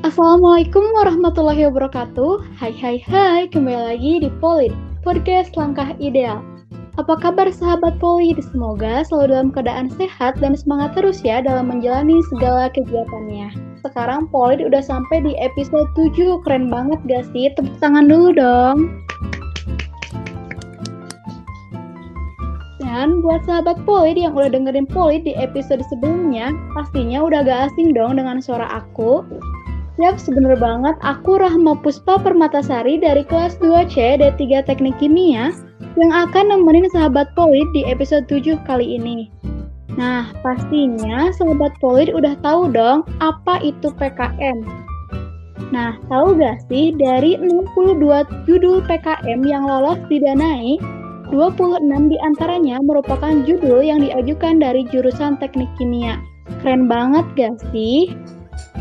Assalamualaikum warahmatullahi wabarakatuh. Hai hai hai, kembali lagi di Polit, podcast langkah ideal. Apa kabar sahabat Polit? Semoga selalu dalam keadaan sehat dan semangat terus ya dalam menjalani segala kegiatannya. Sekarang Polit udah sampai di episode 7, keren banget gak sih? Tepuk tangan dulu dong. Dan buat sahabat Polit yang udah dengerin Polit di episode sebelumnya, pastinya udah gak asing dong dengan suara aku. Yap, sebener banget. Aku Rahma Puspa Permatasari dari kelas 2C D3 Teknik Kimia yang akan nemenin sahabat Polit di episode 7 kali ini. Nah, pastinya sahabat Polit udah tahu dong apa itu PKM. Nah, tahu gak sih dari 62 judul PKM yang lolos didanai, 26 di antaranya merupakan judul yang diajukan dari jurusan teknik kimia. Keren banget gak sih?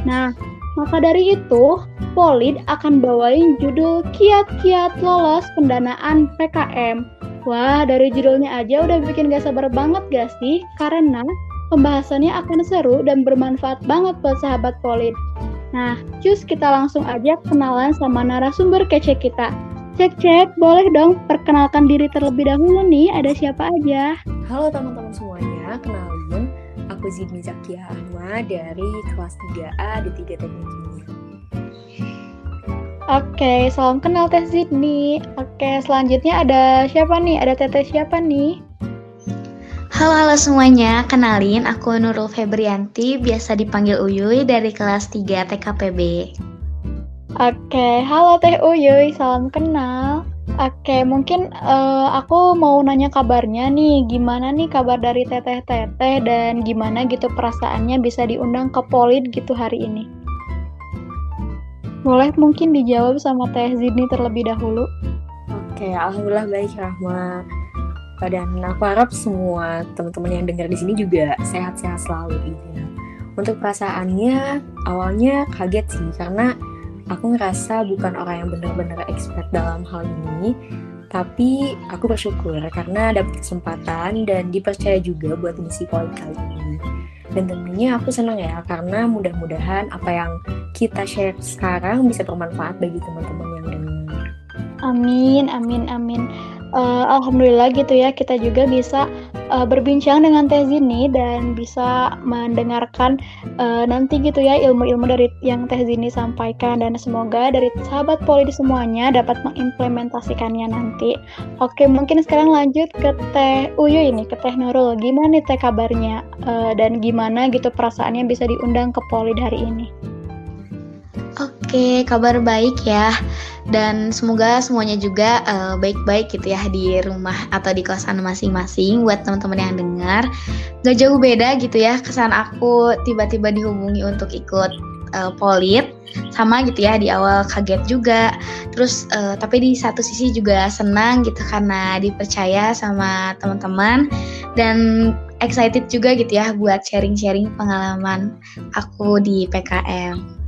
Nah, maka dari itu, Polid akan bawain judul Kiat-Kiat Lolos Pendanaan PKM. Wah, dari judulnya aja udah bikin gak sabar banget gak sih? Karena pembahasannya akan seru dan bermanfaat banget buat sahabat Polid. Nah, cus kita langsung aja kenalan sama narasumber kece kita. Cek-cek, boleh dong perkenalkan diri terlebih dahulu nih, ada siapa aja? Halo teman-teman semuanya, kenalin aku Zidni Zakia Ahmad dari kelas 3A di 3 Teknik Kimia. Oke, salam kenal Teh Zidni. Oke, selanjutnya ada siapa nih? Ada Teteh siapa nih? Halo halo semuanya, kenalin aku Nurul Febrianti, biasa dipanggil Uyuy dari kelas 3 TKPB. Oke, halo Teh Uyuy, salam kenal. Oke, mungkin uh, aku mau nanya kabarnya nih, gimana nih kabar dari teteh-teteh dan gimana gitu perasaannya bisa diundang ke Polit gitu hari ini? Boleh mungkin dijawab sama Teh Zidni terlebih dahulu. Oke, alhamdulillah baik Rahma. Dan aku harap semua teman-teman yang dengar di sini juga sehat-sehat selalu gitu ya. Untuk perasaannya awalnya kaget sih karena aku ngerasa bukan orang yang benar-benar expert dalam hal ini, tapi aku bersyukur karena dapat kesempatan dan dipercaya juga buat misi poin kali ini. Dan tentunya aku senang ya karena mudah-mudahan apa yang kita share sekarang bisa bermanfaat bagi teman-teman yang dengar. Amin, amin, amin. Uh, Alhamdulillah gitu ya kita juga bisa uh, berbincang dengan Teh Zini dan bisa mendengarkan uh, nanti gitu ya ilmu-ilmu dari yang Teh Zini sampaikan dan semoga dari sahabat poli semuanya dapat mengimplementasikannya nanti. Oke, mungkin sekarang lanjut ke Teh Uyu ini, ke Teh Nurul. Gimana nih Teh kabarnya uh, dan gimana gitu perasaannya bisa diundang ke poli hari ini? Oke, kabar baik ya. Dan semoga semuanya juga uh, baik-baik gitu ya di rumah atau di kosan masing-masing buat teman-teman yang dengar. Gak jauh beda gitu ya kesan aku tiba-tiba dihubungi untuk ikut uh, polit sama gitu ya di awal kaget juga. Terus uh, tapi di satu sisi juga senang gitu karena dipercaya sama teman-teman dan excited juga gitu ya buat sharing-sharing pengalaman aku di PKM.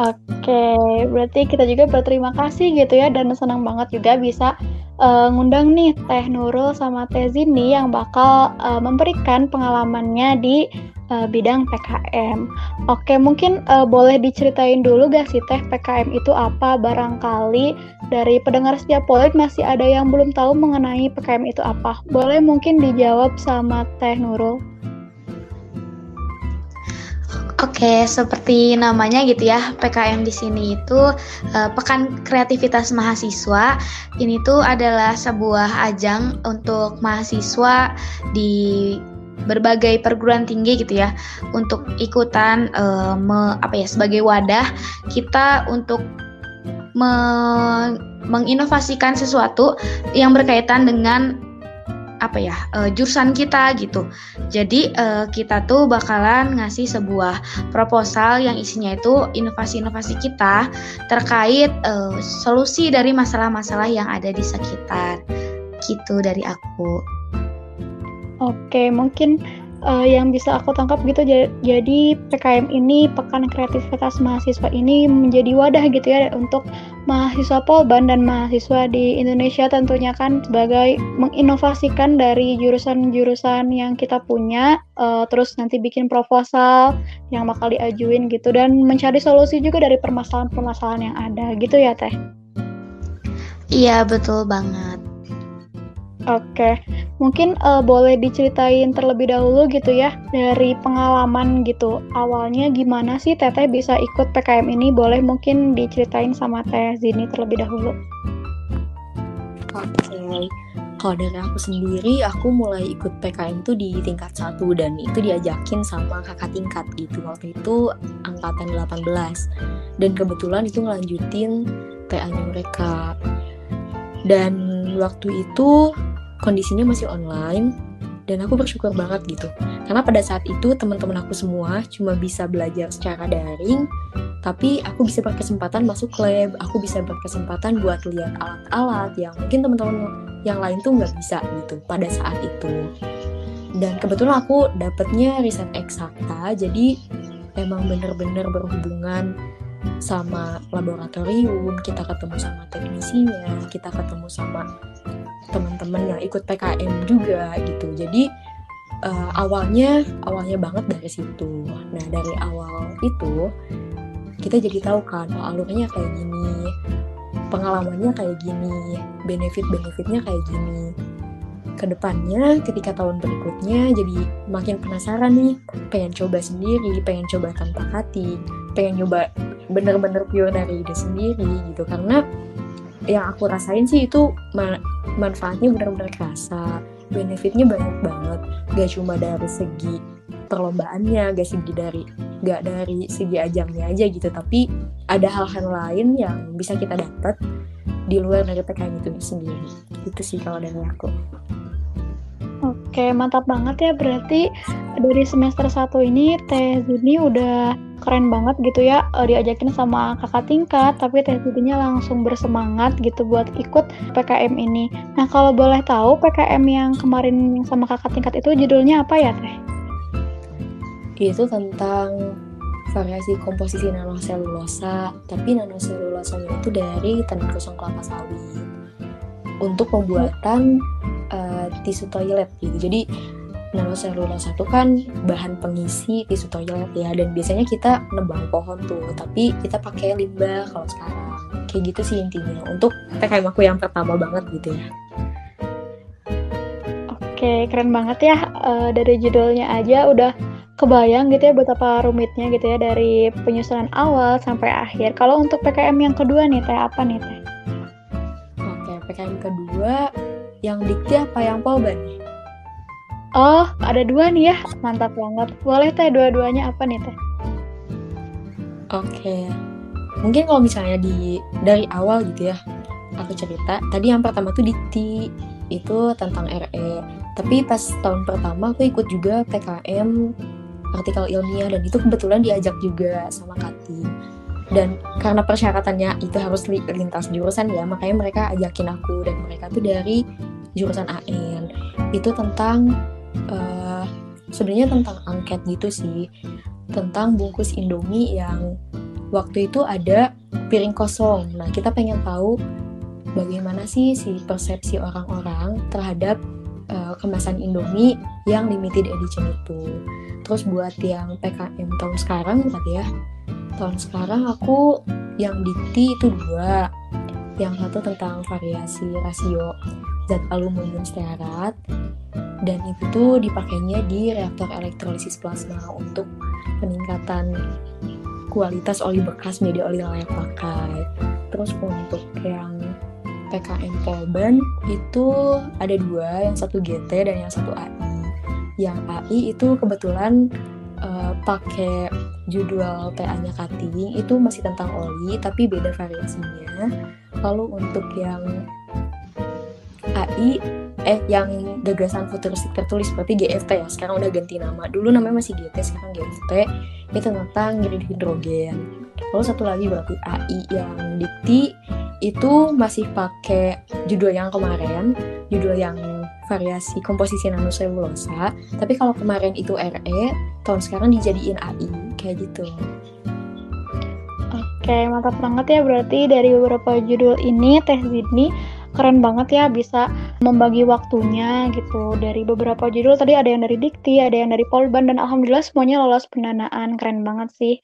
Oke, berarti kita juga berterima kasih gitu ya dan senang banget juga bisa uh, ngundang nih Teh Nurul sama Teh Zini yang bakal uh, memberikan pengalamannya di uh, bidang PKM. Oke, mungkin uh, boleh diceritain dulu gak sih Teh PKM itu apa? Barangkali dari pendengar setiap polit masih ada yang belum tahu mengenai PKM itu apa. Boleh mungkin dijawab sama Teh Nurul. Oke, seperti namanya gitu ya, PKM di sini itu uh, Pekan Kreativitas Mahasiswa. Ini tuh adalah sebuah ajang untuk mahasiswa di berbagai perguruan tinggi gitu ya, untuk ikutan uh, me, apa ya sebagai wadah kita untuk me, menginovasikan sesuatu yang berkaitan dengan apa ya uh, jurusan kita gitu. Jadi uh, kita tuh bakalan ngasih sebuah proposal yang isinya itu inovasi-inovasi kita terkait uh, solusi dari masalah-masalah yang ada di sekitar. Gitu dari aku. Oke, mungkin uh, yang bisa aku tangkap gitu jadi PKM ini pekan kreativitas mahasiswa ini menjadi wadah gitu ya untuk mahasiswa Polban dan mahasiswa di Indonesia tentunya kan sebagai menginovasikan dari jurusan-jurusan yang kita punya uh, terus nanti bikin proposal yang bakal diajuin gitu dan mencari solusi juga dari permasalahan-permasalahan yang ada gitu ya Teh. Iya, betul banget. Oke, mungkin uh, boleh diceritain terlebih dahulu gitu ya dari pengalaman gitu. Awalnya gimana sih Teteh bisa ikut PKM ini? Boleh mungkin diceritain sama Teh Zini terlebih dahulu. Oke, kalau dari aku sendiri, aku mulai ikut PKM tuh di tingkat satu dan itu diajakin sama kakak tingkat gitu. Waktu itu angkatan 18 dan kebetulan itu ngelanjutin TA-nya mereka. Dan waktu itu kondisinya masih online dan aku bersyukur banget gitu. Karena pada saat itu teman-teman aku semua cuma bisa belajar secara daring tapi aku bisa berkesempatan masuk lab. Aku bisa berkesempatan buat lihat alat-alat yang mungkin teman-teman yang lain tuh nggak bisa gitu pada saat itu. Dan kebetulan aku dapetnya riset eksakta jadi emang bener-bener berhubungan sama laboratorium, kita ketemu sama teknisinya, kita ketemu sama teman-teman yang ikut PKM juga gitu. Jadi uh, awalnya awalnya banget dari situ. Nah dari awal itu kita jadi tahu kan oh alurnya kayak gini pengalamannya kayak gini benefit-benefitnya kayak gini. Ke depannya ketika tahun berikutnya jadi makin penasaran nih pengen coba sendiri pengen coba tanpa hati pengen nyoba bener-bener pure dari ide sendiri gitu. Karena yang aku rasain sih itu ma manfaatnya benar-benar kerasa benefitnya banyak banget. Gak cuma dari segi perlombaannya gak segi dari gak dari segi ajangnya aja gitu. Tapi ada hal-hal lain yang bisa kita dapat di luar dari PKN itu sendiri. Itu sih kalau dari aku Oke, mantap banget ya. Berarti dari semester 1 ini Teh Zuni udah keren banget gitu ya uh, diajakin sama kakak tingkat tapi teh Zudinya langsung bersemangat gitu buat ikut PKM ini. Nah kalau boleh tahu PKM yang kemarin sama kakak tingkat itu judulnya apa ya teh? Itu tentang variasi komposisi nanoselulosa, tapi nanoselulosanya itu dari tanah kosong kelapa sawit untuk pembuatan uh, tisu toilet gitu. Jadi nanoselulosa itu kan bahan pengisi tisu toilet ya dan biasanya kita nebang pohon tuh tapi kita pakai limbah kalau sekarang kayak gitu sih intinya untuk PKM aku yang pertama banget gitu ya Oke, keren banget ya. Uh, dari judulnya aja udah kebayang gitu ya betapa rumitnya gitu ya dari penyusunan awal sampai akhir. Kalau untuk PKM yang kedua nih, teh apa nih teh? Oke, PKM kedua yang dikti apa yang polban nih? Oh, ada dua nih ya. Mantap banget. Boleh teh dua-duanya apa nih teh? Oke. Mungkin kalau misalnya di dari awal gitu ya, aku cerita. Tadi yang pertama tuh di T itu tentang RE. Tapi pas tahun pertama aku ikut juga PKM artikel ilmiah dan itu kebetulan diajak juga sama Kati. Dan karena persyaratannya itu harus lintas jurusan ya, makanya mereka ajakin aku dan mereka tuh dari jurusan AN. Itu tentang uh, sebenarnya tentang angket gitu sih tentang bungkus Indomie yang waktu itu ada piring kosong. Nah, kita pengen tahu bagaimana sih si persepsi orang-orang terhadap uh, kemasan Indomie yang limited edition itu. Terus buat yang PKM tahun sekarang berarti ya. Tahun sekarang aku yang dikti itu dua. Yang satu tentang variasi rasio zat aluminium stearat dan itu tuh dipakainya di reaktor elektrolisis plasma untuk peningkatan kualitas oli bekas menjadi oli layak pakai. Terus untuk yang PKM Polban itu ada dua, yang satu GT dan yang satu AI. Yang AI itu kebetulan uh, pakai judul TA-nya cutting itu masih tentang oli tapi beda variasinya. Lalu untuk yang AI eh yang gagasan futuristik tertulis seperti GFT ya sekarang udah ganti nama dulu namanya masih GT sekarang GFT itu tentang grid hidrogen lalu satu lagi berarti AI yang dikti itu masih pakai judul yang kemarin, judul yang variasi komposisi nanoselulosa. Tapi kalau kemarin itu RE, tahun sekarang dijadiin AI kayak gitu. Oke, mantap banget ya berarti dari beberapa judul ini Teh Zidni keren banget ya bisa membagi waktunya gitu dari beberapa judul tadi ada yang dari Dikti, ada yang dari Polban dan alhamdulillah semuanya lolos pendanaan keren banget sih.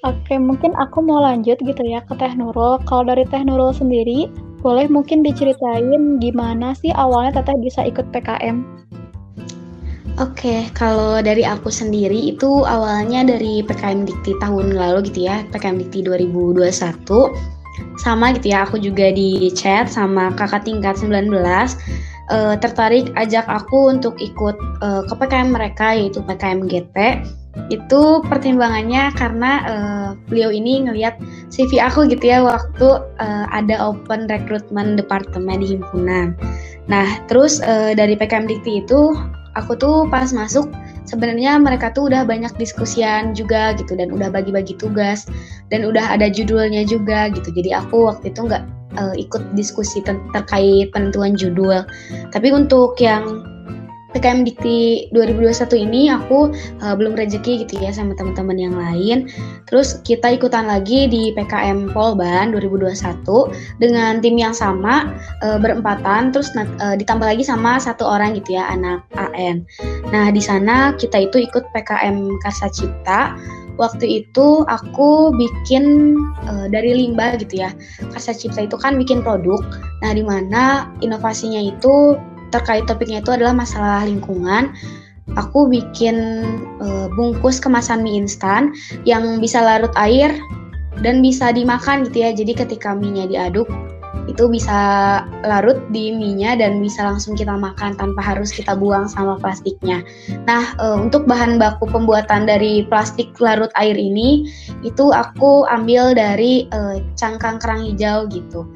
Oke, mungkin aku mau lanjut gitu ya ke Teh Nurul. Kalau dari Teh Nurul sendiri, boleh mungkin diceritain gimana sih awalnya Teteh bisa ikut PKM? Oke, kalau dari aku sendiri itu awalnya dari PKM Dikti tahun lalu gitu ya, PKM Dikti 2021. Sama gitu ya, aku juga di chat sama kakak tingkat 19 uh, tertarik ajak aku untuk ikut uh, ke PKM mereka yaitu PKM GT itu pertimbangannya karena uh, beliau ini ngelihat CV aku gitu ya waktu uh, ada open recruitment departemen di himpunan. Nah terus uh, dari PKM Dikti itu aku tuh pas masuk sebenarnya mereka tuh udah banyak diskusian juga gitu dan udah bagi-bagi tugas dan udah ada judulnya juga gitu. Jadi aku waktu itu nggak uh, ikut diskusi ter terkait penentuan judul. Tapi untuk yang PKM Dikti 2021 ini aku uh, belum rezeki gitu ya sama teman-teman yang lain. Terus kita ikutan lagi di PKM Polban 2021 dengan tim yang sama uh, berempatan terus uh, ditambah lagi sama satu orang gitu ya anak AN. Nah, di sana kita itu ikut PKM Karsa Cipta waktu itu aku bikin uh, dari limbah gitu ya. Karsa Cipta itu kan bikin produk. Nah, di mana inovasinya itu terkait topiknya itu adalah masalah lingkungan. Aku bikin uh, bungkus kemasan mie instan yang bisa larut air dan bisa dimakan gitu ya. Jadi ketika mie-nya diaduk itu bisa larut di mie-nya dan bisa langsung kita makan tanpa harus kita buang sama plastiknya. Nah, e, untuk bahan baku pembuatan dari plastik larut air ini itu aku ambil dari e, cangkang kerang hijau gitu.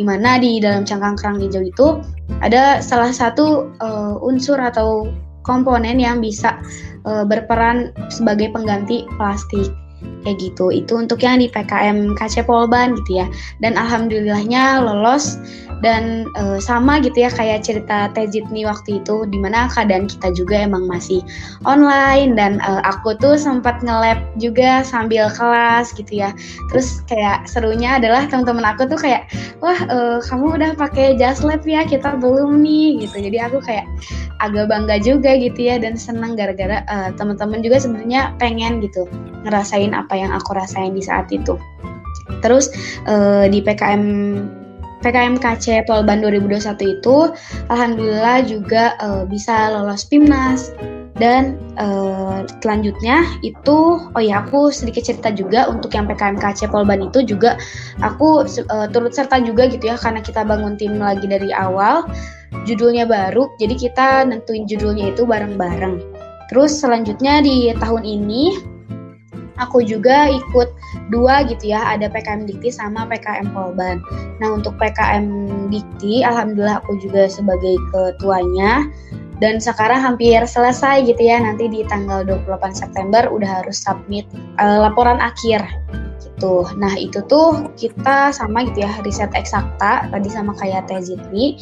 Di mana di dalam cangkang kerang hijau itu ada salah satu uh, unsur atau komponen yang bisa uh, berperan sebagai pengganti plastik kayak gitu. Itu untuk yang di PKM KC Polban gitu ya. Dan alhamdulillahnya lolos dan e, sama gitu ya kayak cerita Tejit nih waktu itu di mana keadaan kita juga emang masih online dan e, aku tuh sempat nge-lab juga sambil kelas gitu ya. Terus kayak serunya adalah teman-teman aku tuh kayak wah e, kamu udah pakai jas lab ya? Kita belum nih gitu. Jadi aku kayak agak bangga juga gitu ya dan senang gara-gara e, teman-teman juga sebenarnya pengen gitu ngerasain apa yang aku rasain di saat itu. Terus e, di PKM PKMKC Polban 2021 itu alhamdulillah juga uh, bisa lolos PIMNAS. Dan uh, selanjutnya itu oh ya aku sedikit cerita juga untuk yang PKMKC Polban itu juga aku uh, turut serta juga gitu ya karena kita bangun tim lagi dari awal judulnya baru jadi kita nentuin judulnya itu bareng-bareng. Terus selanjutnya di tahun ini aku juga ikut dua gitu ya, ada PKM Dikti sama PKM Polban. Nah, untuk PKM Dikti, alhamdulillah aku juga sebagai ketuanya dan sekarang hampir selesai gitu ya. Nanti di tanggal 28 September udah harus submit uh, laporan akhir gitu. Nah, itu tuh kita sama gitu ya, riset eksakta tadi sama kayak Tezitni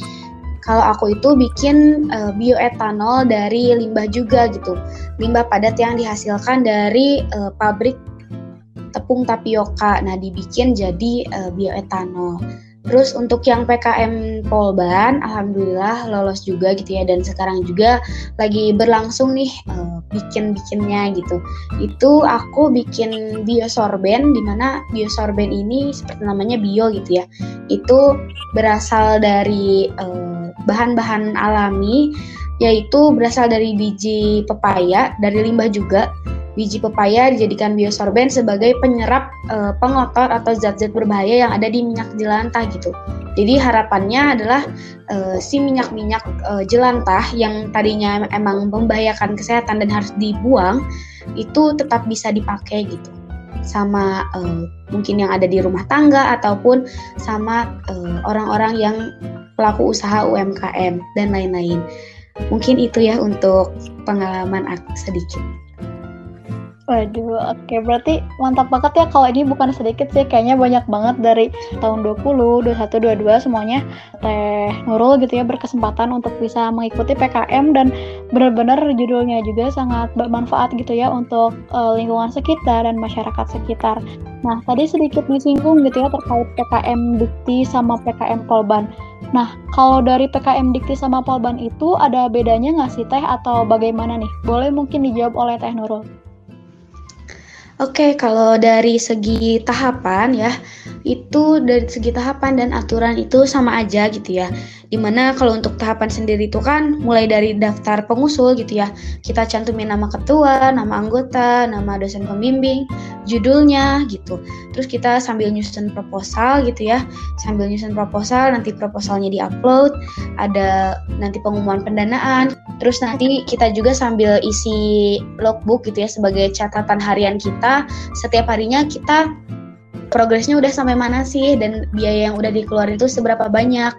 kalau aku itu bikin uh, bioetanol dari limbah juga gitu. Limbah padat yang dihasilkan dari uh, pabrik tepung tapioka. Nah, dibikin jadi uh, bioetanol. Terus untuk yang PKM Polban, alhamdulillah lolos juga gitu ya dan sekarang juga lagi berlangsung nih uh, bikin-bikinnya gitu. Itu aku bikin biosorben di mana biosorben ini seperti namanya bio gitu ya. Itu berasal dari uh, bahan-bahan alami yaitu berasal dari biji pepaya, dari limbah juga biji pepaya dijadikan biosorben sebagai penyerap e, pengotor atau zat-zat berbahaya yang ada di minyak jelantah gitu. Jadi harapannya adalah e, si minyak-minyak e, jelantah yang tadinya emang membahayakan kesehatan dan harus dibuang itu tetap bisa dipakai gitu sama e, mungkin yang ada di rumah tangga ataupun sama orang-orang yang pelaku usaha UMKM dan lain-lain. Mungkin itu ya untuk pengalaman aku sedikit. Waduh, oke. Berarti mantap banget ya kalau ini bukan sedikit sih. Kayaknya banyak banget dari tahun 20, 21, 22 semuanya Teh Nurul gitu ya berkesempatan untuk bisa mengikuti PKM dan benar-benar judulnya juga sangat bermanfaat gitu ya untuk uh, lingkungan sekitar dan masyarakat sekitar. Nah, tadi sedikit disinggung gitu ya terkait PKM Dikti sama PKM Polban. Nah, kalau dari PKM Dikti sama Polban itu ada bedanya nggak sih Teh atau bagaimana nih? Boleh mungkin dijawab oleh Teh Nurul. Oke, kalau dari segi tahapan ya, itu dari segi tahapan dan aturan itu sama aja gitu ya. Di mana kalau untuk tahapan sendiri itu kan mulai dari daftar pengusul gitu ya. Kita cantumin nama ketua, nama anggota, nama dosen pembimbing, judulnya gitu. Terus kita sambil nyusun proposal gitu ya. Sambil nyusun proposal, nanti proposalnya diupload, ada nanti pengumuman pendanaan. Terus nanti kita juga sambil isi logbook gitu ya sebagai catatan harian kita. Setiap harinya kita progresnya udah sampai mana sih dan biaya yang udah dikeluarin itu seberapa banyak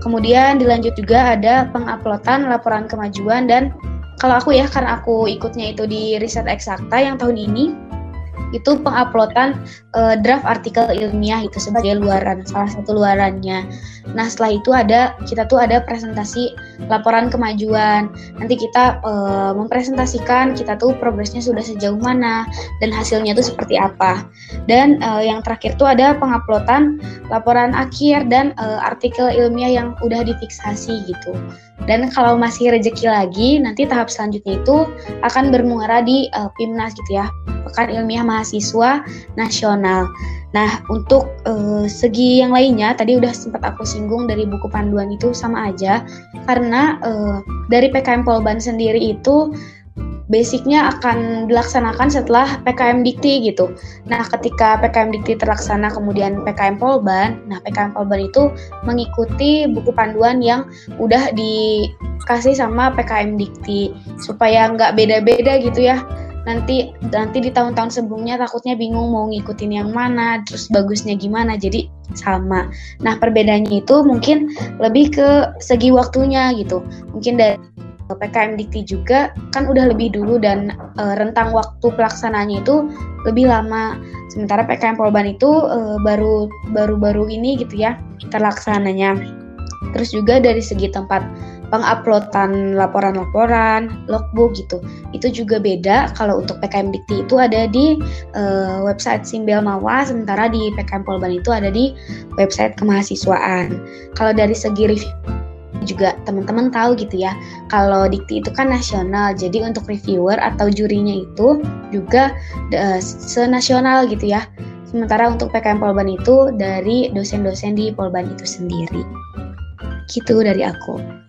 Kemudian dilanjut juga ada penguploadan laporan kemajuan dan kalau aku ya karena aku ikutnya itu di riset eksakta yang tahun ini itu penguploadan uh, draft artikel ilmiah itu sebagai luaran salah satu luarannya. Nah setelah itu ada kita tuh ada presentasi laporan kemajuan. Nanti kita uh, mempresentasikan kita tuh progresnya sudah sejauh mana dan hasilnya tuh seperti apa. Dan uh, yang terakhir tuh ada penguploadan laporan akhir dan uh, artikel ilmiah yang udah difiksasi gitu. Dan kalau masih rezeki lagi, nanti tahap selanjutnya itu akan bermuara di uh, PIMNAS gitu ya, Pekan Ilmiah Mahasiswa Nasional. Nah, untuk uh, segi yang lainnya, tadi udah sempat aku singgung dari buku panduan itu sama aja, karena uh, dari PKM Polban sendiri itu basicnya akan dilaksanakan setelah PKM Dikti gitu. Nah, ketika PKM Dikti terlaksana kemudian PKM Polban, nah PKM Polban itu mengikuti buku panduan yang udah dikasih sama PKM Dikti supaya nggak beda-beda gitu ya. Nanti nanti di tahun-tahun sebelumnya takutnya bingung mau ngikutin yang mana, terus bagusnya gimana. Jadi sama. Nah, perbedaannya itu mungkin lebih ke segi waktunya gitu. Mungkin dari PKM Dikti juga kan udah lebih dulu dan e, rentang waktu pelaksananya itu lebih lama. Sementara PKM Polban itu e, baru baru-baru ini gitu ya terlaksananya. Terus juga dari segi tempat penguploadan laporan-laporan, logbook gitu. Itu juga beda kalau untuk PKM Dikti itu ada di e, website Simbel Mawa, sementara di PKM Polban itu ada di website kemahasiswaan. Kalau dari segi juga teman-teman tahu gitu ya. Kalau dikti itu kan nasional jadi untuk reviewer atau jurinya itu juga uh, senasional gitu ya. Sementara untuk PKM Polban itu dari dosen-dosen di Polban itu sendiri. Gitu dari aku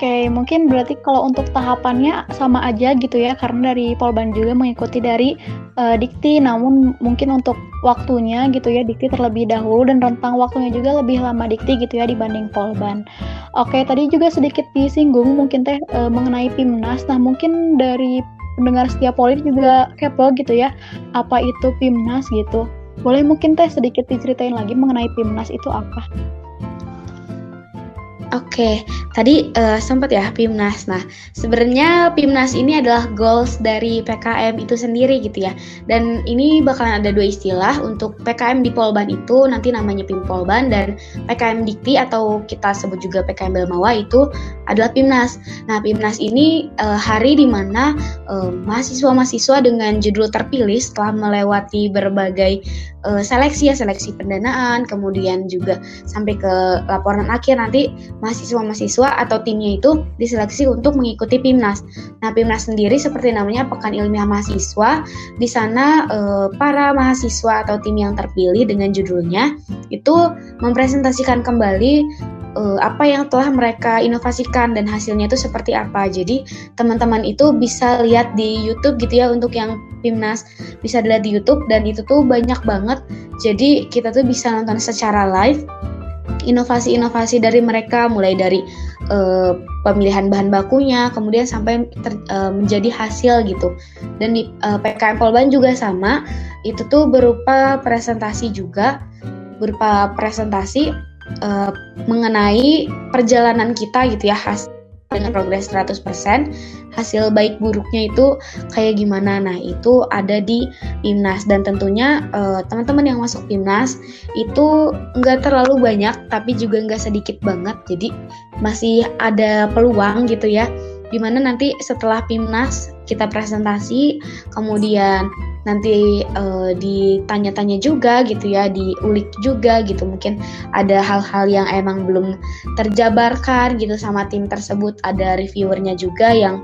Oke, mungkin berarti kalau untuk tahapannya sama aja gitu ya, karena dari Polban juga mengikuti dari uh, Dikti, namun mungkin untuk waktunya gitu ya, Dikti terlebih dahulu dan rentang waktunya juga lebih lama Dikti gitu ya dibanding Polban. Oke, tadi juga sedikit disinggung mungkin teh uh, mengenai PIMNAS. Nah, mungkin dari pendengar setiap polit juga kepo gitu ya, apa itu PIMNAS gitu. Boleh mungkin teh sedikit diceritain lagi mengenai PIMNAS itu apa? Oke, tadi uh, sempat ya PIMNAS. Nah, sebenarnya PIMNAS ini adalah goals dari PKM itu sendiri gitu ya. Dan ini bakalan ada dua istilah untuk PKM di Polban itu nanti namanya PIM Polban dan PKM Dikti atau kita sebut juga PKM Belmawa itu adalah PIMNAS. Nah, PIMNAS ini uh, hari di mana uh, mahasiswa-mahasiswa dengan judul terpilih setelah melewati berbagai uh, seleksi ya, seleksi pendanaan, kemudian juga sampai ke laporan akhir nanti mahasiswa-mahasiswa atau timnya itu diseleksi untuk mengikuti PIMNAS. Nah, PIMNAS sendiri seperti namanya Pekan Ilmiah Mahasiswa. Di sana eh, para mahasiswa atau tim yang terpilih dengan judulnya itu mempresentasikan kembali eh, apa yang telah mereka inovasikan dan hasilnya itu seperti apa. Jadi teman-teman itu bisa lihat di YouTube gitu ya untuk yang PIMNAS bisa dilihat di YouTube dan itu tuh banyak banget. Jadi kita tuh bisa nonton secara live inovasi-inovasi dari mereka mulai dari uh, pemilihan bahan bakunya kemudian sampai ter, uh, menjadi hasil gitu. Dan di uh, PKM Polban juga sama itu tuh berupa presentasi juga berupa presentasi uh, mengenai perjalanan kita gitu ya khas dengan progres 100%, hasil baik buruknya itu kayak gimana. Nah, itu ada di PIMNAS dan tentunya teman teman-teman yang masuk PIMNAS itu nggak terlalu banyak tapi juga nggak sedikit banget. Jadi masih ada peluang gitu ya. Di mana nanti setelah PIMNAS kita presentasi, kemudian nanti uh, ditanya-tanya juga gitu ya, diulik juga gitu. Mungkin ada hal-hal yang emang belum terjabarkan gitu sama tim tersebut. Ada reviewernya juga yang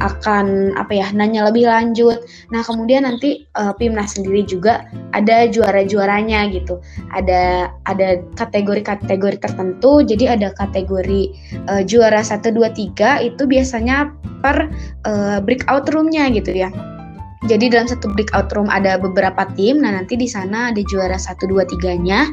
akan apa ya nanya lebih lanjut. Nah kemudian nanti uh, Pimnas sendiri juga ada juara-juaranya gitu. Ada ada kategori-kategori tertentu. Jadi ada kategori uh, juara 1, 2, 3 itu biasanya per uh, breakout roomnya gitu ya. Jadi dalam satu breakout room ada beberapa tim. Nah, nanti di sana ada juara 1 2 3-nya.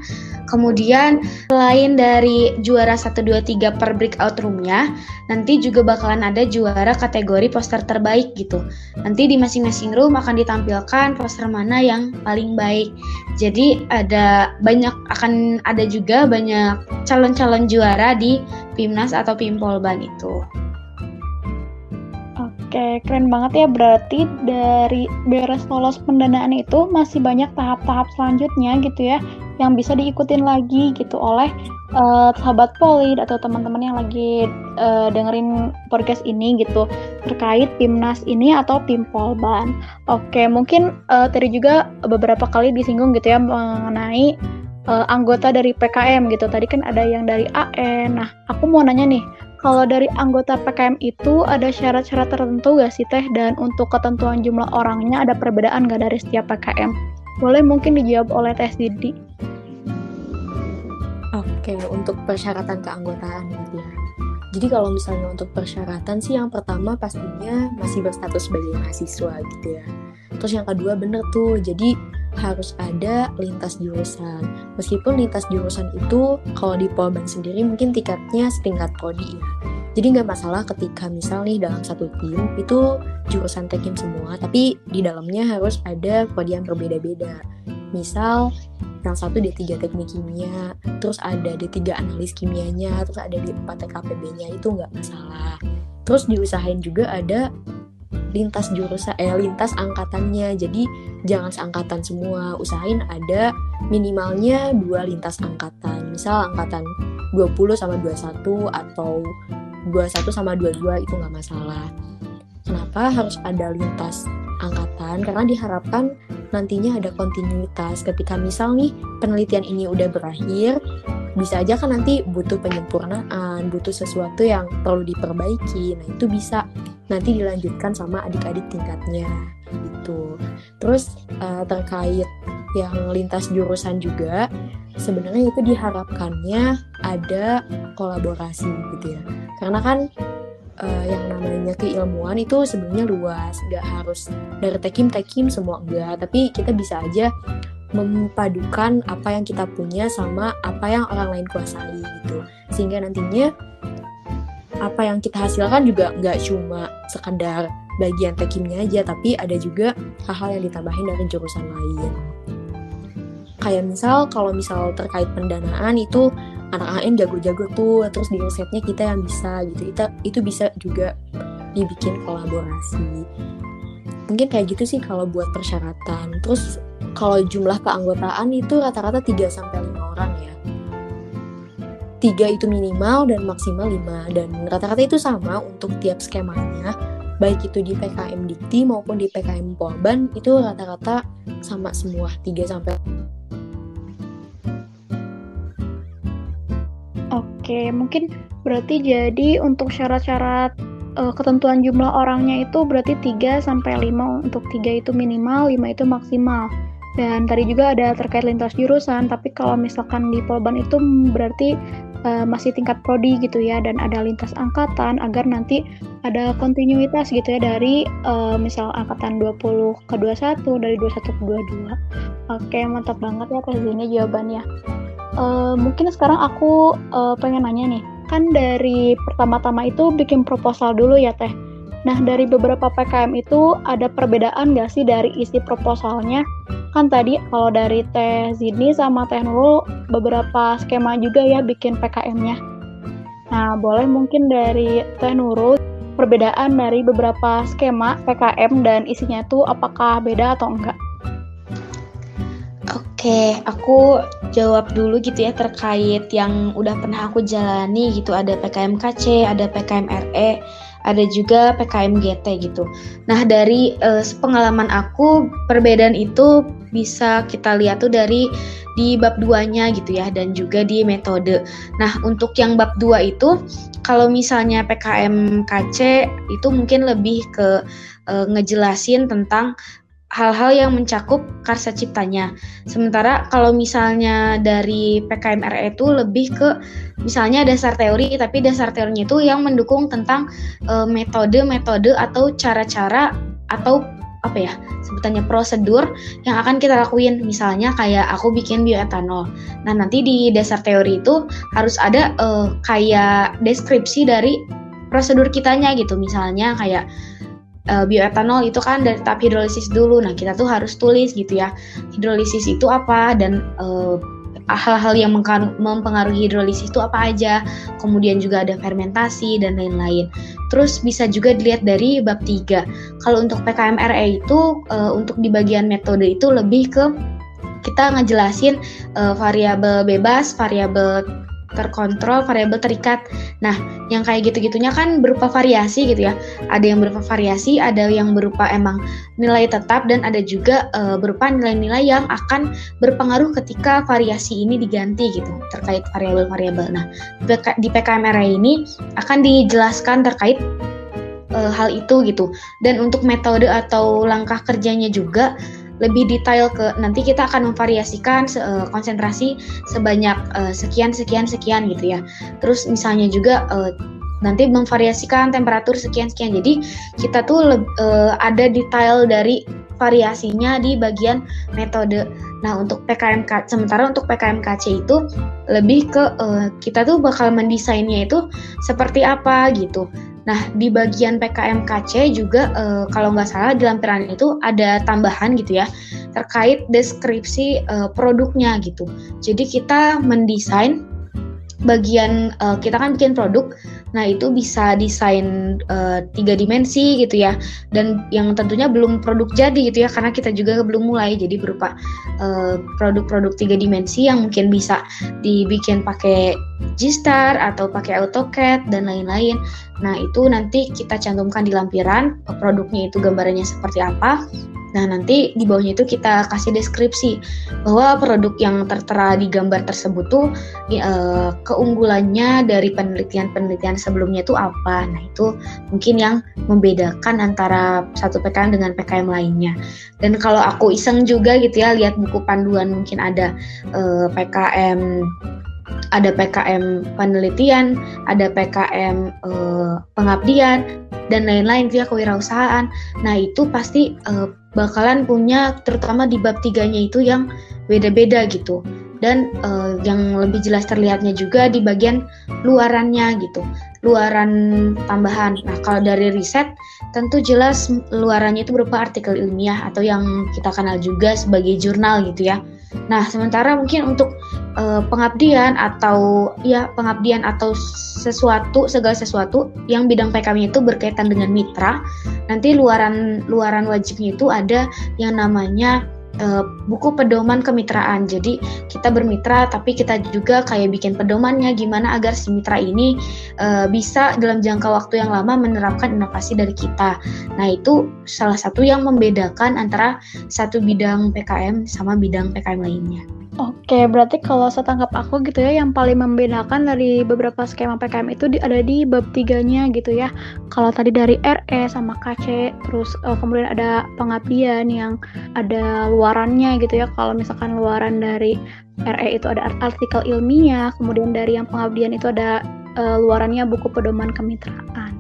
Kemudian selain dari juara 1 2 3 per breakout roomnya, nanti juga bakalan ada juara kategori poster terbaik gitu. Nanti di masing-masing room akan ditampilkan poster mana yang paling baik. Jadi ada banyak akan ada juga banyak calon-calon juara di Pimnas atau Pimpolban itu. Oke, keren banget ya. Berarti dari beres lolos pendanaan itu masih banyak tahap-tahap selanjutnya gitu ya yang bisa diikutin lagi gitu oleh uh, sahabat Polid atau teman-teman yang lagi uh, dengerin podcast ini gitu terkait Timnas ini atau Tim Polban. Oke, mungkin uh, tadi juga beberapa kali disinggung gitu ya mengenai uh, anggota dari PKM gitu. Tadi kan ada yang dari AN. Nah, aku mau nanya nih, kalau dari anggota PKM itu ada syarat-syarat tertentu gak sih Teh? Dan untuk ketentuan jumlah orangnya ada perbedaan gak dari setiap PKM? Boleh mungkin dijawab oleh Teh Sidi. Oke, untuk persyaratan keanggotaan gitu ya. Jadi kalau misalnya untuk persyaratan sih yang pertama pastinya masih berstatus sebagai mahasiswa gitu ya. Terus yang kedua bener tuh, jadi harus ada lintas jurusan. Meskipun lintas jurusan itu kalau di Polban sendiri mungkin tiketnya setingkat prodi ya. Jadi nggak masalah ketika misal nih dalam satu tim itu jurusan tekim semua, tapi di dalamnya harus ada prodi yang berbeda-beda. Misal yang satu D3 teknik kimia, terus ada D3 analis kimianya, terus ada D4 TKPB-nya itu nggak masalah. Terus diusahain juga ada lintas jurusan eh lintas angkatannya. Jadi jangan seangkatan semua. Usahain ada minimalnya dua lintas angkatan. Misal angkatan 20 sama 21 atau 21 sama 22 itu nggak masalah. Kenapa harus ada lintas angkatan? Karena diharapkan nantinya ada kontinuitas. Ketika misal nih penelitian ini udah berakhir bisa aja kan nanti butuh penyempurnaan, butuh sesuatu yang perlu diperbaiki. Nah, itu bisa nanti dilanjutkan sama adik-adik tingkatnya gitu. Terus uh, terkait yang lintas jurusan juga sebenarnya itu diharapkannya ada kolaborasi gitu ya. Karena kan uh, yang namanya keilmuan itu sebenarnya luas, nggak harus dari tekim tekim semua enggak, tapi kita bisa aja mempadukan apa yang kita punya sama apa yang orang lain kuasai gitu. Sehingga nantinya apa yang kita hasilkan juga nggak cuma sekedar bagian tekimnya aja tapi ada juga hal-hal yang ditambahin dari jurusan lain. Kayak misal kalau misal terkait pendanaan itu anak AN jago-jago tuh terus di risetnya kita yang bisa gitu. Itu itu bisa juga dibikin kolaborasi. Mungkin kayak gitu sih kalau buat persyaratan. Terus kalau jumlah keanggotaan itu rata-rata 3 sampai 5 orang ya. 3 itu minimal dan maksimal 5 dan rata-rata itu sama untuk tiap skemanya baik itu di PKM Dikti maupun di PKM Polban itu rata-rata sama semua 3 sampai Oke, mungkin berarti jadi untuk syarat-syarat uh, ketentuan jumlah orangnya itu berarti 3 sampai 5 untuk 3 itu minimal, 5 itu maksimal. Dan tadi juga ada terkait lintas jurusan, tapi kalau misalkan di Polban itu berarti uh, masih tingkat prodi gitu ya, dan ada lintas angkatan agar nanti ada kontinuitas gitu ya dari uh, misal angkatan 20 ke 21, dari 21 ke 22. Oke, mantap banget ya Teh Zini jawabannya. Uh, mungkin sekarang aku uh, pengen nanya nih, kan dari pertama-tama itu bikin proposal dulu ya Teh. Nah, dari beberapa PKM itu ada perbedaan nggak sih dari isi proposalnya kan tadi kalau dari Teh Zidni sama Teh Nurul beberapa skema juga ya bikin PKM-nya. Nah, boleh mungkin dari Teh Nurul perbedaan dari beberapa skema PKM dan isinya itu apakah beda atau enggak? Oke, aku jawab dulu gitu ya terkait yang udah pernah aku jalani gitu. Ada PKM KC, ada PKM RE, ada juga PKM GT gitu. Nah, dari uh, pengalaman aku perbedaan itu bisa kita lihat tuh dari di bab 2-nya gitu ya dan juga di metode. Nah, untuk yang bab 2 itu kalau misalnya PKM KC itu mungkin lebih ke uh, ngejelasin tentang hal-hal yang mencakup karsa ciptanya. Sementara kalau misalnya dari PKMRE itu lebih ke misalnya dasar teori, tapi dasar teorinya itu yang mendukung tentang metode-metode atau cara-cara atau apa ya sebutannya prosedur yang akan kita lakuin. Misalnya kayak aku bikin bioetanol. Nah nanti di dasar teori itu harus ada uh, kayak deskripsi dari prosedur kitanya gitu. Misalnya kayak uh, bioetanol itu kan dari tahap hidrolisis dulu. Nah, kita tuh harus tulis gitu ya. Hidrolisis itu apa dan uh, hal-hal yang mempengaruhi hidrolisis itu apa aja. Kemudian juga ada fermentasi dan lain-lain. Terus bisa juga dilihat dari bab 3. Kalau untuk PKMRE itu uh, untuk di bagian metode itu lebih ke kita ngejelasin variabel bebas, variabel terkontrol, variabel terikat. Nah, yang kayak gitu-gitunya kan berupa variasi gitu ya. Ada yang berupa variasi, ada yang berupa emang nilai tetap dan ada juga e, berupa nilai-nilai yang akan berpengaruh ketika variasi ini diganti gitu terkait variabel-variabel. Nah, di PKMR ini akan dijelaskan terkait e, hal itu gitu. Dan untuk metode atau langkah kerjanya juga lebih detail ke nanti kita akan memvariasikan uh, konsentrasi sebanyak uh, sekian sekian sekian gitu ya. Terus misalnya juga uh, nanti memvariasikan temperatur sekian sekian. Jadi kita tuh uh, ada detail dari variasinya di bagian metode. Nah, untuk PKMK sementara untuk PKMKC itu lebih ke uh, kita tuh bakal mendesainnya itu seperti apa gitu. Nah, di bagian PKMKC juga uh, kalau nggak salah di lampiran itu ada tambahan gitu ya terkait deskripsi uh, produknya gitu. Jadi kita mendesain bagian uh, kita kan bikin produk Nah, itu bisa desain tiga dimensi gitu ya. Dan yang tentunya belum produk jadi gitu ya karena kita juga belum mulai. Jadi berupa produk produk-produk tiga dimensi yang mungkin bisa dibikin pakai G-Star atau pakai AutoCAD dan lain-lain. Nah, itu nanti kita cantumkan di lampiran produknya itu gambarannya seperti apa. Nah, nanti di bawahnya itu kita kasih deskripsi bahwa produk yang tertera di gambar tersebut tuh e, keunggulannya dari penelitian-penelitian sebelumnya itu apa. Nah, itu mungkin yang membedakan antara satu PKM dengan PKM lainnya. Dan kalau aku iseng juga gitu ya lihat buku panduan mungkin ada eh, PKM ada PKM penelitian, ada PKM eh, pengabdian dan lain-lain via kewirausahaan. Nah, itu pasti eh, bakalan punya terutama di bab tiganya itu yang beda-beda gitu. Dan uh, yang lebih jelas terlihatnya juga di bagian luarannya gitu luaran tambahan. Nah kalau dari riset tentu jelas luarannya itu berupa artikel ilmiah atau yang kita kenal juga sebagai jurnal gitu ya nah sementara mungkin untuk uh, pengabdian atau ya pengabdian atau sesuatu segala sesuatu yang bidang PKM itu berkaitan dengan mitra nanti luaran luaran wajibnya itu ada yang namanya uh, buku pedoman kemitraan. Jadi kita bermitra tapi kita juga kayak bikin pedomannya gimana agar si mitra ini uh, bisa dalam jangka waktu yang lama menerapkan inovasi dari kita. Nah, itu salah satu yang membedakan antara satu bidang PKM sama bidang PKM lainnya. Oke, berarti kalau setangkap aku gitu ya, yang paling membedakan dari beberapa skema PKM itu di, ada di bab tiganya gitu ya. Kalau tadi dari RE sama KC, terus uh, kemudian ada pengabdian yang ada luarannya gitu ya. Kalau misalkan luaran dari RE itu ada artikel ilmiah, kemudian dari yang pengabdian itu ada uh, luarannya buku pedoman kemitraan.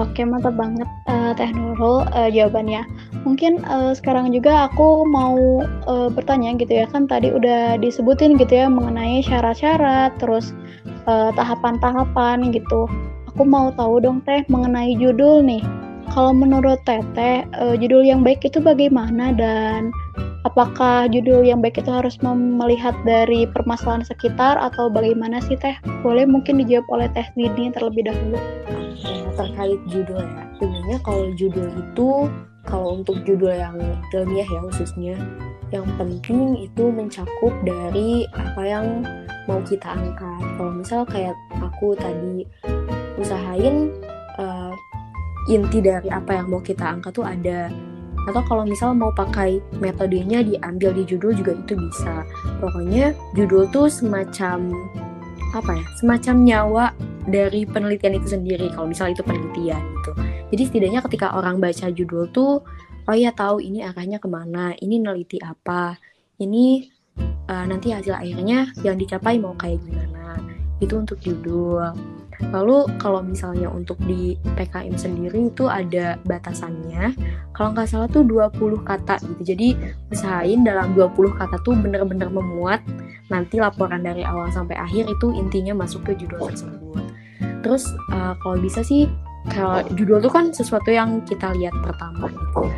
Oke, mantap banget uh, Teh uh, jawabannya. Mungkin uh, sekarang juga aku mau uh, bertanya gitu ya, kan tadi udah disebutin gitu ya mengenai syarat-syarat, terus tahapan-tahapan gitu. Aku mau tahu dong Teh mengenai judul nih. Kalau menurut Teteh, uh, judul yang baik itu bagaimana dan apakah judul yang baik itu harus melihat dari permasalahan sekitar atau bagaimana sih Teh? Boleh mungkin dijawab oleh Teh Dini terlebih dahulu. Terkait judul ya, sebenarnya kalau judul itu kalau untuk judul yang ilmiah ya khususnya yang penting itu mencakup dari apa yang mau kita angkat. Kalau misal kayak aku tadi usahain uh, inti dari apa yang mau kita angkat tuh ada atau kalau misal mau pakai metodenya diambil di judul juga itu bisa pokoknya judul tuh semacam apa ya semacam nyawa dari penelitian itu sendiri kalau misal itu penelitian gitu. Jadi setidaknya ketika orang baca judul tuh oh ya tahu ini arahnya ke mana ini neliti apa ini uh, nanti hasil akhirnya yang dicapai mau kayak gimana. Itu untuk judul Lalu kalau misalnya untuk di PKM sendiri itu ada batasannya. Kalau nggak salah tuh 20 kata gitu. Jadi usahain dalam 20 kata tuh bener-bener memuat nanti laporan dari awal sampai akhir itu intinya masuk ke judul tersebut. Terus uh, kalau bisa sih kalau judul tuh kan sesuatu yang kita lihat pertama gitu.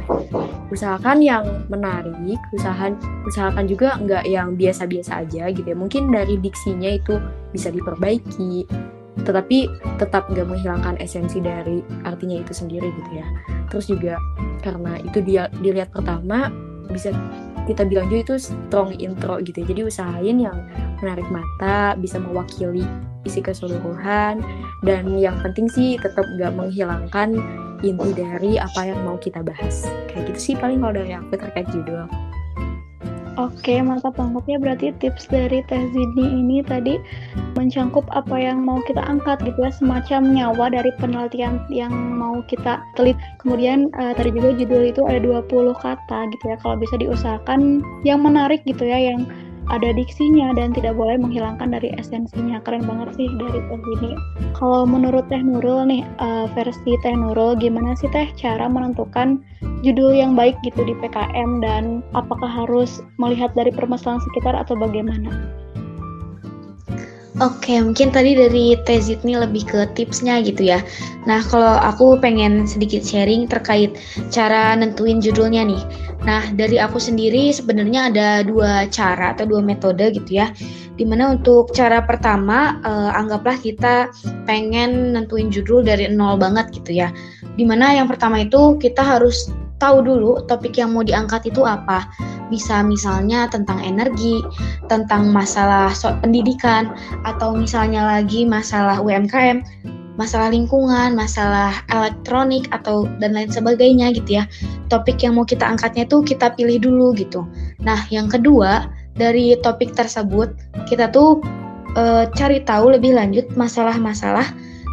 Usahakan yang menarik, usahakan usahakan juga nggak yang biasa-biasa aja gitu ya. Mungkin dari diksinya itu bisa diperbaiki, tetapi tetap nggak menghilangkan esensi dari artinya itu sendiri gitu ya. Terus juga karena itu dia dilihat pertama bisa kita bilang juga itu strong intro gitu ya. jadi usahain yang menarik mata bisa mewakili isi keseluruhan dan yang penting sih tetap nggak menghilangkan inti dari apa yang mau kita bahas. Kayak gitu sih paling kalau dari aku terkait judul Oke, mantap banget ya. Berarti tips dari Teh Zidni ini tadi mencangkup apa yang mau kita angkat gitu ya, semacam nyawa dari penelitian yang mau kita telit. Kemudian uh, tadi juga judul itu ada 20 kata gitu ya, kalau bisa diusahakan yang menarik gitu ya, yang ada diksinya dan tidak boleh menghilangkan dari esensinya. Keren banget sih dari Teh ini. Kalau menurut Teh Nurul nih, uh, versi Teh Nurul, gimana sih Teh cara menentukan judul yang baik gitu di PKM dan apakah harus melihat dari permasalahan sekitar atau bagaimana? Oke, mungkin tadi dari Tezit nih lebih ke tipsnya gitu ya. Nah, kalau aku pengen sedikit sharing terkait cara nentuin judulnya nih. Nah, dari aku sendiri sebenarnya ada dua cara atau dua metode gitu ya. Di mana untuk cara pertama, eh, anggaplah kita pengen nentuin judul dari nol banget gitu ya. Di mana yang pertama itu kita harus tahu dulu topik yang mau diangkat itu apa bisa misalnya tentang energi, tentang masalah pendidikan, atau misalnya lagi masalah UMKM, masalah lingkungan, masalah elektronik atau dan lain sebagainya gitu ya. Topik yang mau kita angkatnya tuh kita pilih dulu gitu. Nah, yang kedua dari topik tersebut kita tuh e, cari tahu lebih lanjut masalah-masalah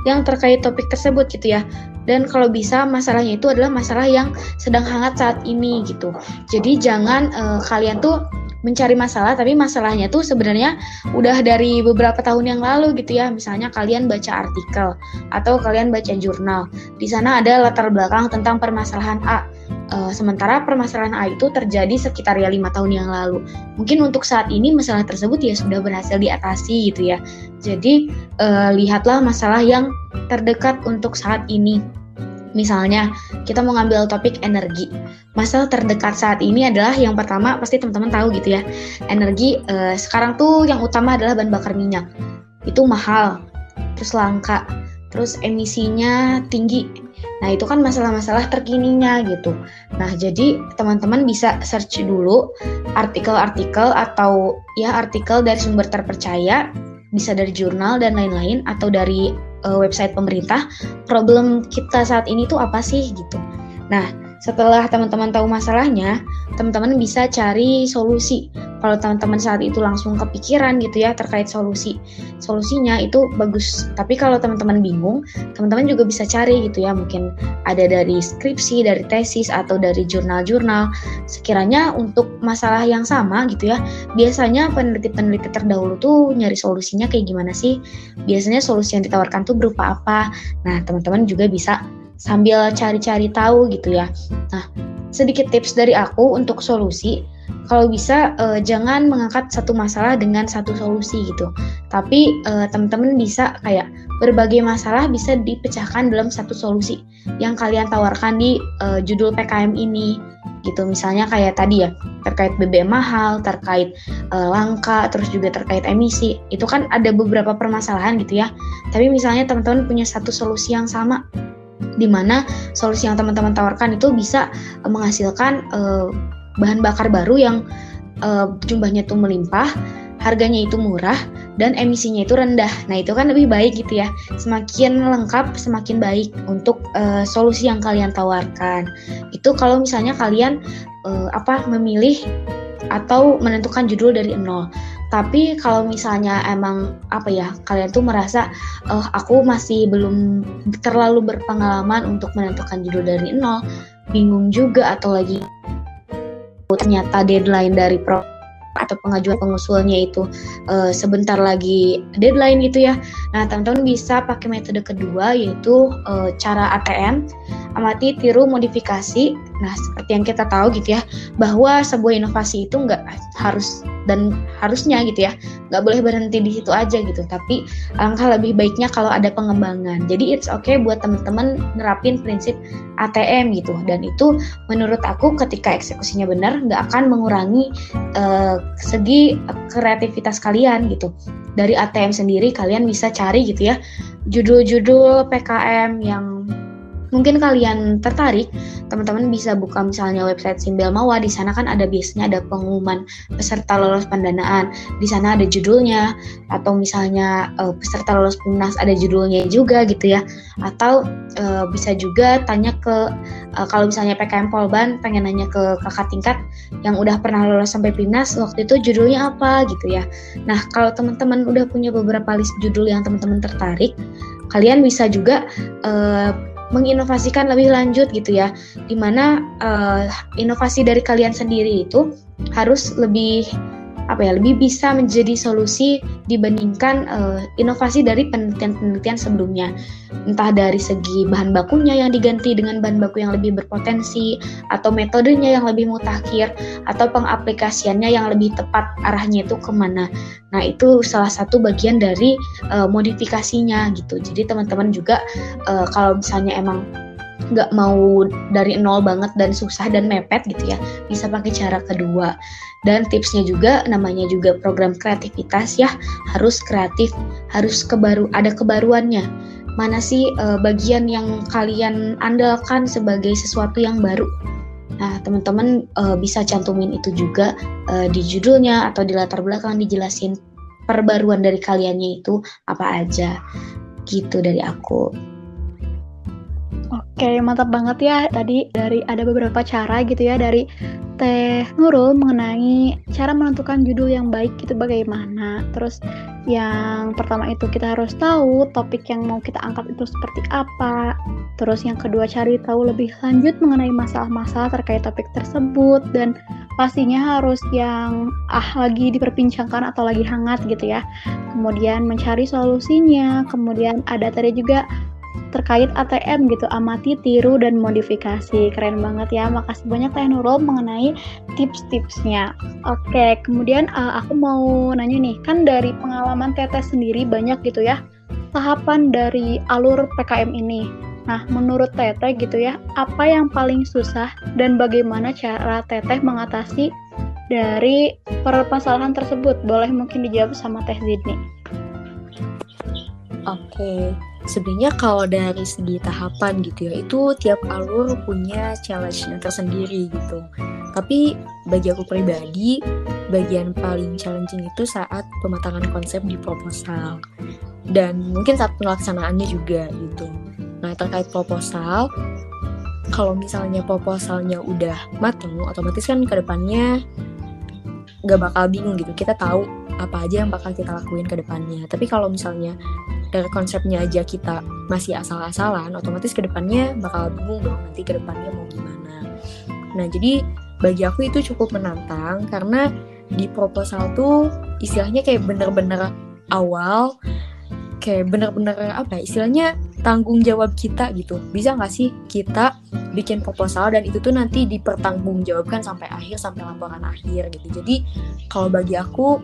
yang terkait topik tersebut gitu ya. Dan kalau bisa masalahnya itu adalah masalah yang sedang hangat saat ini gitu. Jadi jangan uh, kalian tuh mencari masalah tapi masalahnya tuh sebenarnya udah dari beberapa tahun yang lalu gitu ya. Misalnya kalian baca artikel atau kalian baca jurnal. Di sana ada latar belakang tentang permasalahan A uh, sementara permasalahan A itu terjadi sekitar ya lima tahun yang lalu mungkin untuk saat ini masalah tersebut ya sudah berhasil diatasi gitu ya jadi uh, lihatlah masalah yang terdekat untuk saat ini Misalnya, kita mau ngambil topik energi. Masalah terdekat saat ini adalah yang pertama pasti teman-teman tahu gitu ya. Energi eh, sekarang tuh yang utama adalah bahan bakar minyak. Itu mahal, terus langka, terus emisinya tinggi. Nah, itu kan masalah-masalah terkininya gitu. Nah, jadi teman-teman bisa search dulu artikel-artikel atau ya artikel dari sumber terpercaya, bisa dari jurnal dan lain-lain atau dari uh, website pemerintah, problem kita saat ini tuh apa sih gitu. Nah, setelah teman-teman tahu masalahnya, teman-teman bisa cari solusi. Kalau teman-teman saat itu langsung kepikiran gitu ya terkait solusi, solusinya itu bagus. Tapi kalau teman-teman bingung, teman-teman juga bisa cari gitu ya. Mungkin ada dari skripsi, dari tesis atau dari jurnal-jurnal. Sekiranya untuk masalah yang sama gitu ya, biasanya peneliti-peneliti terdahulu tuh nyari solusinya kayak gimana sih? Biasanya solusi yang ditawarkan tuh berupa apa? Nah, teman-teman juga bisa sambil cari-cari tahu gitu ya. Nah, sedikit tips dari aku untuk solusi. Kalau bisa uh, jangan mengangkat satu masalah dengan satu solusi gitu. Tapi uh, teman-teman bisa kayak berbagai masalah bisa dipecahkan dalam satu solusi yang kalian tawarkan di uh, judul PKM ini gitu misalnya kayak tadi ya terkait BBM mahal terkait uh, langka terus juga terkait emisi itu kan ada beberapa permasalahan gitu ya tapi misalnya teman-teman punya satu solusi yang sama di mana solusi yang teman-teman tawarkan itu bisa uh, menghasilkan uh, bahan bakar baru yang uh, jumlahnya itu melimpah harganya itu murah dan emisinya itu rendah. Nah, itu kan lebih baik gitu ya. Semakin lengkap, semakin baik untuk uh, solusi yang kalian tawarkan. Itu kalau misalnya kalian uh, apa memilih atau menentukan judul dari nol. Tapi kalau misalnya emang apa ya, kalian tuh merasa oh aku masih belum terlalu berpengalaman untuk menentukan judul dari nol, bingung juga atau lagi ternyata deadline dari pro atau pengajuan pengusulnya itu uh, sebentar lagi deadline gitu ya. Nah, teman-teman bisa pakai metode kedua yaitu uh, cara ATM, amati, tiru, modifikasi. Nah, seperti yang kita tahu gitu ya, bahwa sebuah inovasi itu nggak harus dan harusnya gitu ya nggak boleh berhenti di situ aja gitu. Tapi langkah lebih baiknya kalau ada pengembangan. Jadi it's okay buat teman-teman nerapin prinsip ATM gitu. Dan itu menurut aku ketika eksekusinya benar nggak akan mengurangi uh, segi kreativitas kalian gitu. Dari ATM sendiri kalian bisa cari gitu ya judul-judul PKM yang mungkin kalian tertarik, teman-teman bisa buka misalnya website Simbel Mawa. Di sana kan ada biasanya ada pengumuman peserta lolos pendanaan. Di sana ada judulnya atau misalnya uh, peserta lolos PUNAS ada judulnya juga gitu ya. Atau uh, bisa juga tanya ke uh, kalau misalnya PKM Polban pengen nanya ke kakak tingkat yang udah pernah lolos sampai PINAS waktu itu judulnya apa gitu ya. Nah, kalau teman-teman udah punya beberapa list judul yang teman-teman tertarik, kalian bisa juga uh, menginovasikan lebih lanjut gitu ya. Di mana uh, inovasi dari kalian sendiri itu harus lebih apa ya lebih bisa menjadi solusi dibandingkan uh, inovasi dari penelitian-penelitian sebelumnya. Entah dari segi bahan bakunya yang diganti dengan bahan baku yang lebih berpotensi atau metodenya yang lebih mutakhir atau pengaplikasiannya yang lebih tepat arahnya itu ke mana. Nah itu salah satu bagian dari uh, modifikasinya gitu. Jadi teman-teman juga uh, kalau misalnya emang nggak mau dari nol banget dan susah dan mepet gitu ya bisa pakai cara kedua dan tipsnya juga namanya juga program kreativitas ya harus kreatif harus kebaru ada kebaruannya mana sih uh, bagian yang kalian andalkan sebagai sesuatu yang baru Nah, teman-teman uh, bisa cantumin itu juga uh, di judulnya atau di latar belakang dijelasin perbaruan dari kaliannya itu apa aja. Gitu dari aku. Oke, mantap banget ya. Tadi dari ada beberapa cara gitu ya dari Teh Nurul mengenai cara menentukan judul yang baik itu bagaimana. Terus yang pertama itu kita harus tahu topik yang mau kita angkat itu seperti apa. Terus yang kedua cari tahu lebih lanjut mengenai masalah-masalah terkait topik tersebut dan pastinya harus yang ah lagi diperbincangkan atau lagi hangat gitu ya. Kemudian mencari solusinya, kemudian ada tadi juga terkait ATM gitu amati tiru dan modifikasi. Keren banget ya. Makasih banyak Teh Nurul mengenai tips-tipsnya. Oke kemudian uh, aku mau nanya nih. Kan dari pengalaman Teteh sendiri banyak gitu ya tahapan dari alur PKM ini. Nah, menurut Teteh gitu ya, apa yang paling susah dan bagaimana cara Teteh mengatasi dari permasalahan tersebut? Boleh mungkin dijawab sama Teh Zidni. Oke, sebenarnya kalau dari segi tahapan gitu ya itu tiap alur punya challenge-nya tersendiri gitu. Tapi bagi aku pribadi bagian paling challenging itu saat pematangan konsep di proposal. Dan mungkin saat pelaksanaannya juga gitu. Nah terkait proposal kalau misalnya proposalnya udah matang otomatis kan ke depannya nggak bakal bingung gitu. Kita tahu apa aja yang bakal kita lakuin ke depannya. Tapi kalau misalnya dari konsepnya aja kita masih asal-asalan, otomatis ke depannya bakal bingung dong nanti ke depannya mau gimana. Nah jadi bagi aku itu cukup menantang karena di proposal tuh istilahnya kayak bener-bener awal kayak bener-bener apa ya istilahnya tanggung jawab kita gitu bisa nggak sih kita bikin proposal dan itu tuh nanti dipertanggungjawabkan sampai akhir sampai laporan akhir gitu jadi kalau bagi aku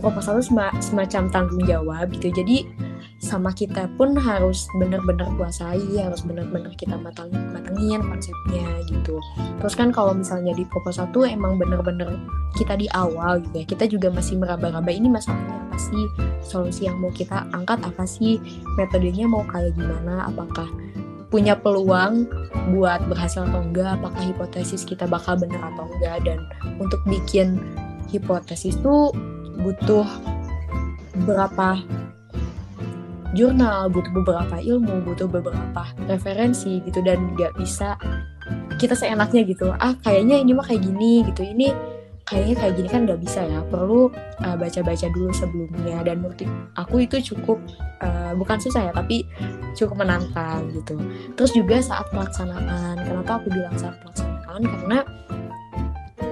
proposal itu semacam tanggung jawab gitu. Jadi sama kita pun harus benar-benar kuasai harus benar-benar kita matang matengin konsepnya gitu. Terus kan kalau misalnya di proposal tuh emang benar-benar kita di awal gitu ya kita juga masih meraba-raba ini masalahnya apa sih? Solusi yang mau kita angkat apa sih? Metodenya mau kayak gimana? Apakah punya peluang buat berhasil atau enggak? Apakah hipotesis kita bakal benar atau enggak? Dan untuk bikin hipotesis tuh butuh berapa jurnal, butuh beberapa ilmu, butuh beberapa referensi gitu dan nggak bisa kita seenaknya gitu. Ah kayaknya ini mah kayak gini gitu. Ini kayaknya kayak gini kan nggak bisa ya. Perlu uh, baca-baca dulu sebelumnya dan menurut aku itu cukup uh, bukan susah ya tapi cukup menantang gitu. Terus juga saat pelaksanaan. Kenapa aku bilang saat pelaksanaan? Karena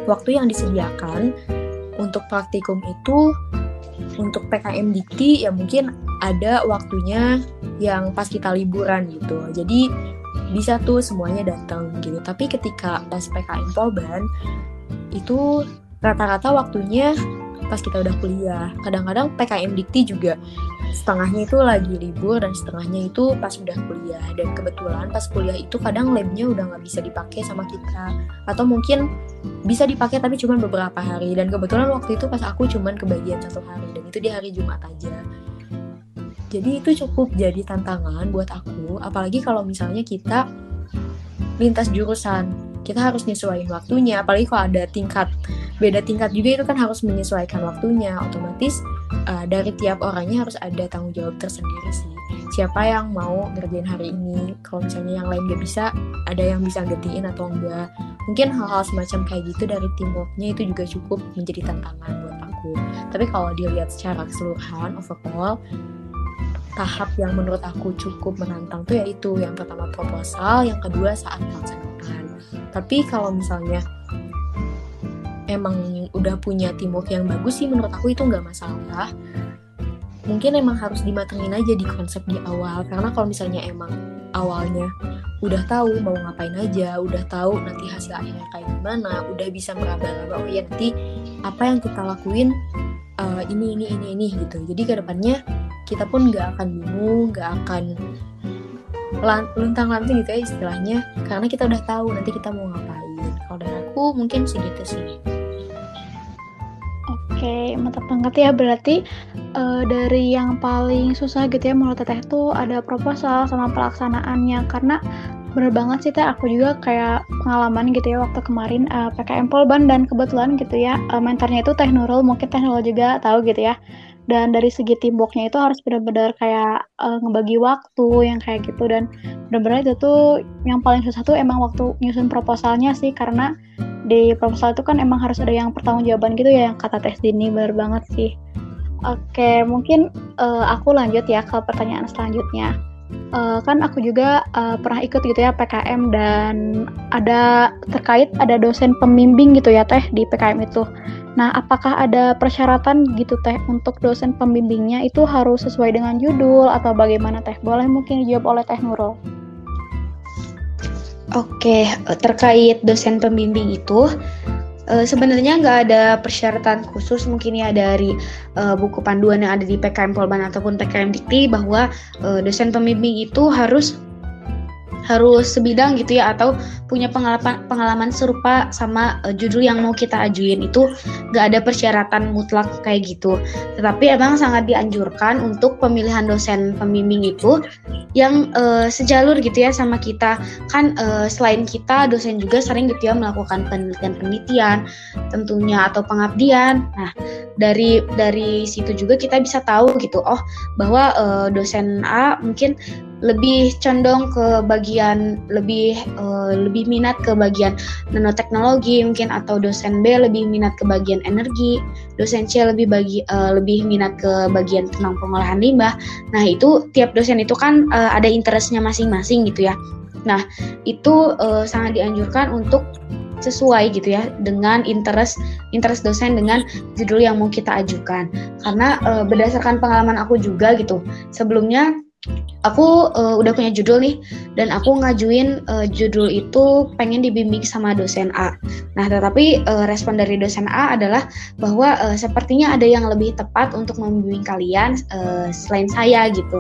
waktu yang disediakan untuk praktikum itu untuk PKM Dikti ya mungkin ada waktunya yang pas kita liburan gitu. Jadi bisa tuh semuanya datang gitu. Tapi ketika pas PKM Polban itu rata-rata waktunya pas kita udah kuliah. Kadang-kadang PKM Dikti juga setengahnya itu lagi libur dan setengahnya itu pas udah kuliah. Dan kebetulan pas kuliah itu kadang labnya udah nggak bisa dipakai sama kita. Atau mungkin bisa dipakai tapi cuma beberapa hari. Dan kebetulan waktu itu pas aku cuma kebagian satu hari. Dan itu di hari Jumat aja. Jadi itu cukup jadi tantangan buat aku. Apalagi kalau misalnya kita lintas jurusan kita harus nyesuaiin waktunya apalagi kalau ada tingkat beda tingkat juga itu kan harus menyesuaikan waktunya. Otomatis uh, dari tiap orangnya harus ada tanggung jawab tersendiri sih. Siapa yang mau ngerjain hari ini? Kalau misalnya yang lain gak bisa ada yang bisa gantiin atau enggak? Mungkin hal-hal semacam kayak gitu dari teamworknya itu juga cukup menjadi tantangan buat aku. Tapi kalau dilihat secara keseluruhan overall tahap yang menurut aku cukup menantang tuh yaitu yang pertama proposal yang kedua saat pelaksanaan tapi kalau misalnya emang udah punya teamwork yang bagus sih menurut aku itu nggak masalah. Mungkin emang harus dimatengin aja di konsep di awal. Karena kalau misalnya emang awalnya udah tahu mau ngapain aja udah tahu nanti hasil akhirnya kayak gimana udah bisa meraba-raba oh ya nanti apa yang kita lakuin uh, ini ini ini ini gitu. Jadi ke depannya kita pun nggak akan bingung nggak akan luntang lantung gitu ya istilahnya karena kita udah tahu nanti kita mau ngapain kalau dari aku mungkin segitu sih Oke, mantap banget ya. Berarti uh, dari yang paling susah gitu ya menurut Teteh tuh ada proposal sama pelaksanaannya. Karena bener banget sih Teh, aku juga kayak pengalaman gitu ya waktu kemarin uh, eh, PKM Polban dan kebetulan gitu ya uh, mentornya itu Teh Nurul, mungkin Teh Nurul juga tahu gitu ya. Dan dari segi teamworknya itu harus benar-benar kayak uh, ngebagi waktu yang kayak gitu. Dan benar-benar itu tuh yang paling susah tuh emang waktu nyusun proposalnya sih. Karena di proposal itu kan emang harus ada yang pertanggungjawaban gitu ya yang kata tes dini. Benar banget sih. Oke mungkin uh, aku lanjut ya ke pertanyaan selanjutnya uh, kan aku juga uh, pernah ikut gitu ya PKM dan ada terkait ada dosen pembimbing gitu ya teh di PKM itu. Nah apakah ada persyaratan gitu teh untuk dosen pembimbingnya itu harus sesuai dengan judul atau bagaimana teh? Boleh mungkin dijawab oleh teh Nurul. Oke, eh, terkait dosen pembimbing itu uh, sebenarnya nggak ada persyaratan khusus mungkin ya dari uh, buku panduan yang ada di PKM Polban ataupun PKM Dikti bahwa uh, dosen pembimbing itu harus harus sebidang gitu ya atau punya pengalaman pengalaman serupa sama uh, judul yang mau kita ajuin. Itu gak ada persyaratan mutlak kayak gitu. Tetapi emang sangat dianjurkan untuk pemilihan dosen pembimbing itu yang uh, sejalur gitu ya sama kita. Kan uh, selain kita dosen juga sering gitu ya melakukan penelitian-penelitian tentunya atau pengabdian. Nah dari dari situ juga kita bisa tahu gitu oh bahwa uh, dosen A mungkin lebih condong ke bagian lebih uh, lebih minat ke bagian nanoteknologi mungkin atau dosen B lebih minat ke bagian energi, dosen C lebih bagi uh, lebih minat ke bagian tentang pengolahan limbah. Nah, itu tiap dosen itu kan uh, ada interestnya masing-masing gitu ya. Nah, itu uh, sangat dianjurkan untuk sesuai gitu ya dengan interest interest dosen dengan judul yang mau kita ajukan karena e, berdasarkan pengalaman aku juga gitu sebelumnya aku uh, udah punya judul nih dan aku ngajuin uh, judul itu pengen dibimbing sama dosen A. Nah, tetapi uh, respon dari dosen A adalah bahwa uh, sepertinya ada yang lebih tepat untuk membimbing kalian uh, selain saya gitu.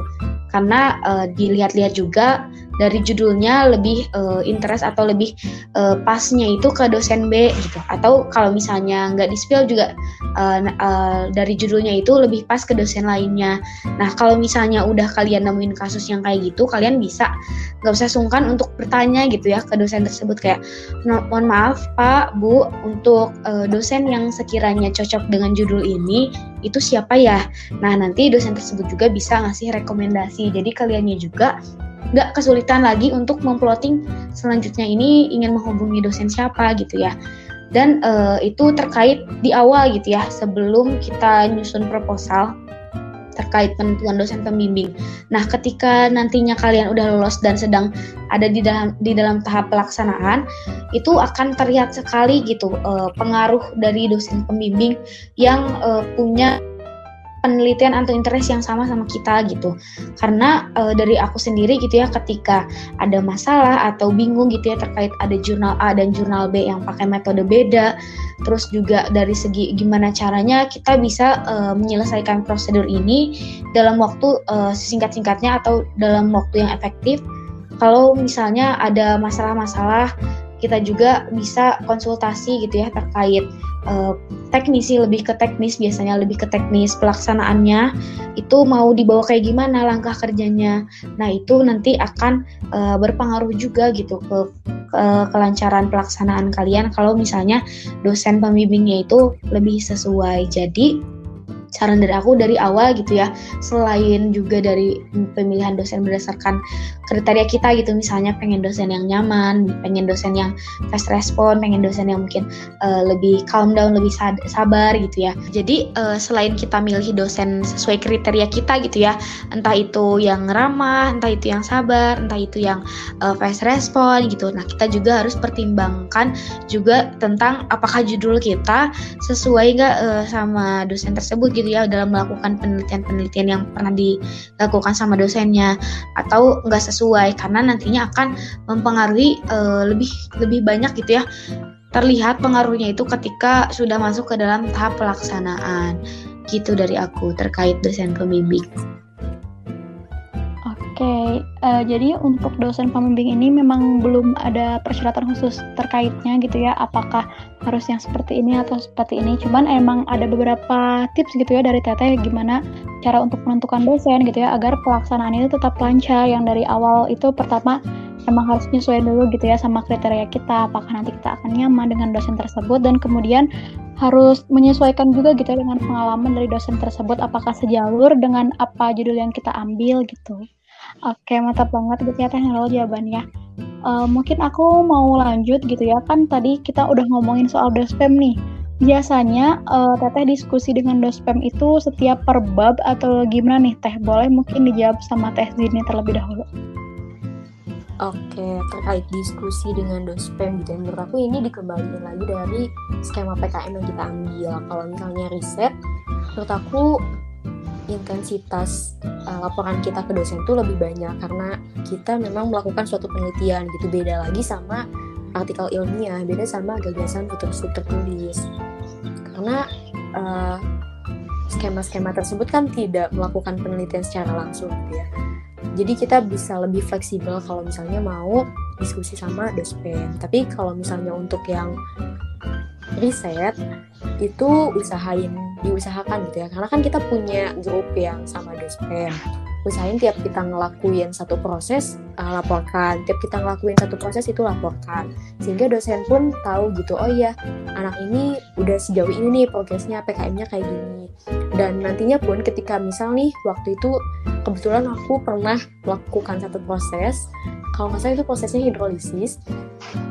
Karena uh, dilihat-lihat juga dari judulnya lebih uh, interest atau lebih uh, pasnya itu ke dosen B gitu. Atau kalau misalnya nggak di spill juga uh, uh, dari judulnya itu lebih pas ke dosen lainnya. Nah kalau misalnya udah kalian nemuin kasus yang kayak gitu kalian bisa nggak usah sungkan untuk bertanya gitu ya ke dosen tersebut. Kayak mohon maaf pak bu untuk uh, dosen yang sekiranya cocok dengan judul ini itu siapa ya? Nah nanti dosen tersebut juga bisa ngasih rekomendasi. Jadi kaliannya juga nggak kesulitan lagi untuk memplotting selanjutnya ini ingin menghubungi dosen siapa gitu ya. Dan uh, itu terkait di awal gitu ya sebelum kita nyusun proposal terkait penentuan dosen pembimbing. Nah, ketika nantinya kalian udah lolos dan sedang ada di dalam di dalam tahap pelaksanaan, itu akan terlihat sekali gitu uh, pengaruh dari dosen pembimbing yang uh, punya penelitian atau interest yang sama sama kita gitu. Karena e, dari aku sendiri gitu ya ketika ada masalah atau bingung gitu ya terkait ada jurnal A dan jurnal B yang pakai metode beda, terus juga dari segi gimana caranya kita bisa e, menyelesaikan prosedur ini dalam waktu e, singkat-singkatnya atau dalam waktu yang efektif. Kalau misalnya ada masalah-masalah kita juga bisa konsultasi gitu ya terkait uh, teknisi lebih ke teknis biasanya lebih ke teknis pelaksanaannya itu mau dibawa kayak gimana langkah kerjanya. Nah itu nanti akan uh, berpengaruh juga gitu ke, ke kelancaran pelaksanaan kalian kalau misalnya dosen pembimbingnya itu lebih sesuai. Jadi saran dari aku dari awal gitu ya selain juga dari pemilihan dosen berdasarkan kriteria kita gitu misalnya pengen dosen yang nyaman pengen dosen yang fast respon pengen dosen yang mungkin uh, lebih calm down lebih sabar gitu ya. Jadi uh, selain kita milih dosen sesuai kriteria kita gitu ya entah itu yang ramah entah itu yang sabar entah itu yang uh, fast respon gitu nah kita juga harus pertimbangkan juga tentang apakah judul kita sesuai nggak uh, sama dosen tersebut gitu gitu ya dalam melakukan penelitian-penelitian yang pernah dilakukan sama dosennya atau nggak sesuai karena nantinya akan mempengaruhi uh, lebih lebih banyak gitu ya terlihat pengaruhnya itu ketika sudah masuk ke dalam tahap pelaksanaan gitu dari aku terkait dosen pembimbing. Oke, okay, uh, eh, jadi untuk dosen pembimbing ini memang belum ada persyaratan khusus terkaitnya gitu ya, apakah harus yang seperti ini atau seperti ini. Cuman emang ada beberapa tips gitu ya dari Teteh gimana cara untuk menentukan dosen gitu ya, agar pelaksanaan itu tetap lancar. Yang dari awal itu pertama emang harus nyesuaiin dulu gitu ya sama kriteria kita, apakah nanti kita akan nyaman dengan dosen tersebut dan kemudian harus menyesuaikan juga gitu ya dengan pengalaman dari dosen tersebut, apakah sejalur dengan apa judul yang kita ambil gitu. Oke, mantap banget gitu ya teknologi jawabannya. Uh, mungkin aku mau lanjut gitu ya, kan tadi kita udah ngomongin soal dospem nih. Biasanya uh, teteh diskusi dengan dospem itu setiap per bab atau gimana nih teh? Boleh mungkin dijawab sama teh Zini terlebih dahulu. Oke, terkait diskusi dengan dospem gitu ya, menurut aku ini dikembalikan lagi dari skema PKM yang kita ambil. Kalau misalnya riset, menurut aku intensitas uh, laporan kita ke dosen itu lebih banyak karena kita memang melakukan suatu penelitian gitu. Beda lagi sama artikel ilmiah beda sama gagasan futur tertulis karena uh, skema-skema tersebut kan tidak melakukan penelitian secara langsung gitu ya. Jadi kita bisa lebih fleksibel kalau misalnya mau diskusi sama dosen. Tapi kalau misalnya untuk yang riset itu usahain diusahakan gitu ya. Karena kan kita punya grup yang sama dosen. Usahain tiap kita ngelakuin satu proses uh, laporkan. Tiap kita ngelakuin satu proses itu laporkan. Sehingga dosen pun tahu gitu oh iya anak ini udah sejauh ini nih progresnya PKM-nya kayak gini. Dan nantinya pun ketika misal nih waktu itu kebetulan aku pernah melakukan satu proses. Kalau nggak salah itu prosesnya hidrolisis.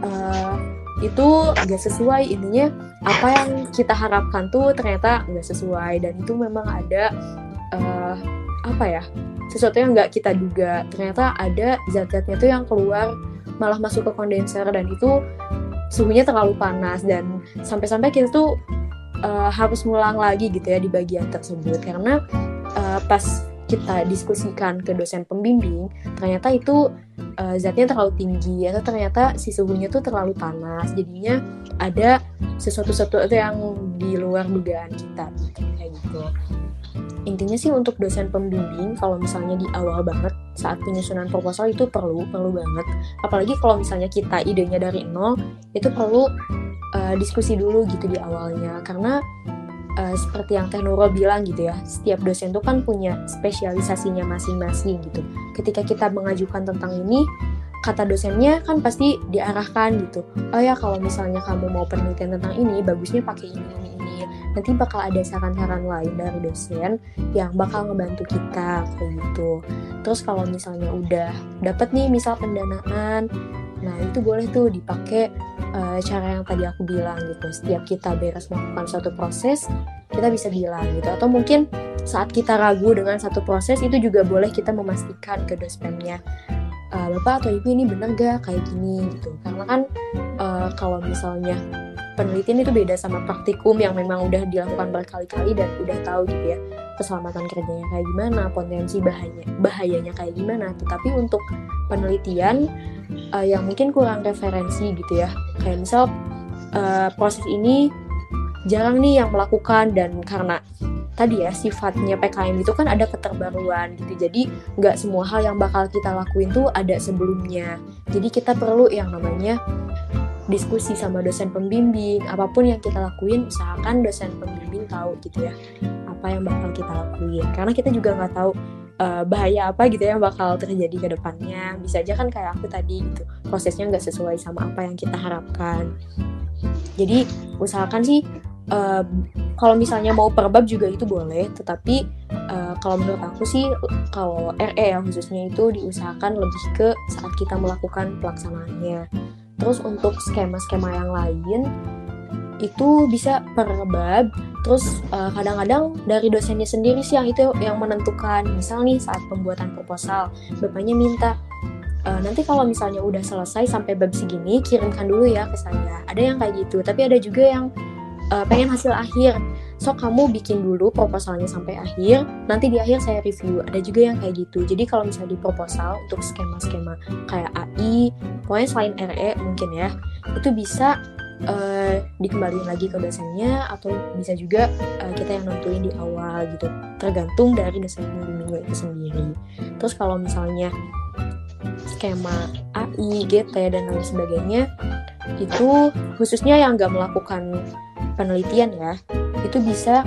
Uh, itu gak sesuai intinya apa yang kita harapkan tuh ternyata nggak sesuai. Dan itu memang ada uh, apa ya sesuatu yang nggak kita duga. Ternyata ada zat-zatnya tuh yang keluar malah masuk ke kondenser. Dan itu suhunya terlalu panas. Dan sampai-sampai kita tuh uh, harus ngulang lagi gitu ya di bagian tersebut. Karena uh, pas kita diskusikan ke dosen pembimbing ternyata itu uh, zatnya terlalu tinggi atau ternyata si suhunya tuh terlalu panas. Jadinya ada sesuatu sesuatu yang di luar dugaan kita kayak gitu. Intinya sih untuk dosen pembimbing kalau misalnya di awal banget saat penyusunan proposal itu perlu perlu banget. Apalagi kalau misalnya kita idenya dari nol itu perlu uh, diskusi dulu gitu di awalnya. Karena uh, seperti yang Teh bilang gitu ya setiap dosen tuh kan punya spesialisasinya masing-masing gitu. Ketika kita mengajukan tentang ini kata dosennya kan pasti diarahkan gitu. Oh ya kalau misalnya kamu mau penelitian tentang ini bagusnya pakai ini ini ini. Nanti bakal ada saran-saran lain dari dosen yang bakal ngebantu kita kayak gitu. Terus kalau misalnya udah dapat nih misal pendanaan nah itu boleh tuh dipakai uh, cara yang tadi aku bilang gitu. Setiap kita beres melakukan suatu proses kita bisa bilang gitu. Atau mungkin saat kita ragu dengan satu proses itu juga boleh kita memastikan ke dosennya uh, bapak atau ibu ini bener gak kayak gini gitu. Karena kan uh, kalau misalnya penelitian itu beda sama praktikum yang memang udah dilakukan berkali-kali dan udah tahu gitu ya keselamatan kerjanya kayak gimana potensi bahayanya bahayanya kayak gimana. Tetapi untuk penelitian uh, yang mungkin kurang referensi gitu ya. Kayak misal uh, proses ini jarang nih yang melakukan dan karena tadi ya sifatnya PKM itu kan ada keterbaruan gitu. Jadi nggak semua hal yang bakal kita lakuin tuh ada sebelumnya. Jadi kita perlu yang namanya diskusi sama dosen pembimbing. Apa pun yang kita lakuin usahakan dosen pembimbing tahu gitu ya apa yang bakal kita lakuin. Karena kita juga nggak tahu uh, bahaya apa gitu ya yang bakal terjadi ke depannya. Bisa aja kan kayak aku tadi gitu prosesnya nggak sesuai sama apa yang kita harapkan. Jadi usahakan sih uh, kalau misalnya mau per bab juga itu boleh tetapi uh, kalau menurut aku sih kalau RE ya khususnya itu diusahakan lebih ke saat kita melakukan pelaksanaannya. Terus untuk skema-skema yang lain itu bisa per bab. Terus kadang kadang-kadang dari dosennya sendiri sih yang itu yang menentukan. Misal nih saat pembuatan proposal bapaknya minta uh, nanti kalau misalnya udah selesai sampai bab segini kirimkan dulu ya ke saya. Ada yang kayak gitu tapi ada juga yang uh, pengen hasil akhir. So kamu bikin dulu proposalnya sampai akhir nanti di akhir saya review. Ada juga yang kayak gitu. Jadi kalau misalnya di proposal untuk skema-skema kayak AI pokoknya selain RE mungkin ya itu bisa uh, dikembaliin lagi ke dosennya atau bisa juga uh, kita yang nentuin di awal gitu. Tergantung dari dosen pembimbing itu sendiri. Terus kalau misalnya skema AI, GT dan lain sebagainya itu khususnya yang nggak melakukan penelitian ya itu bisa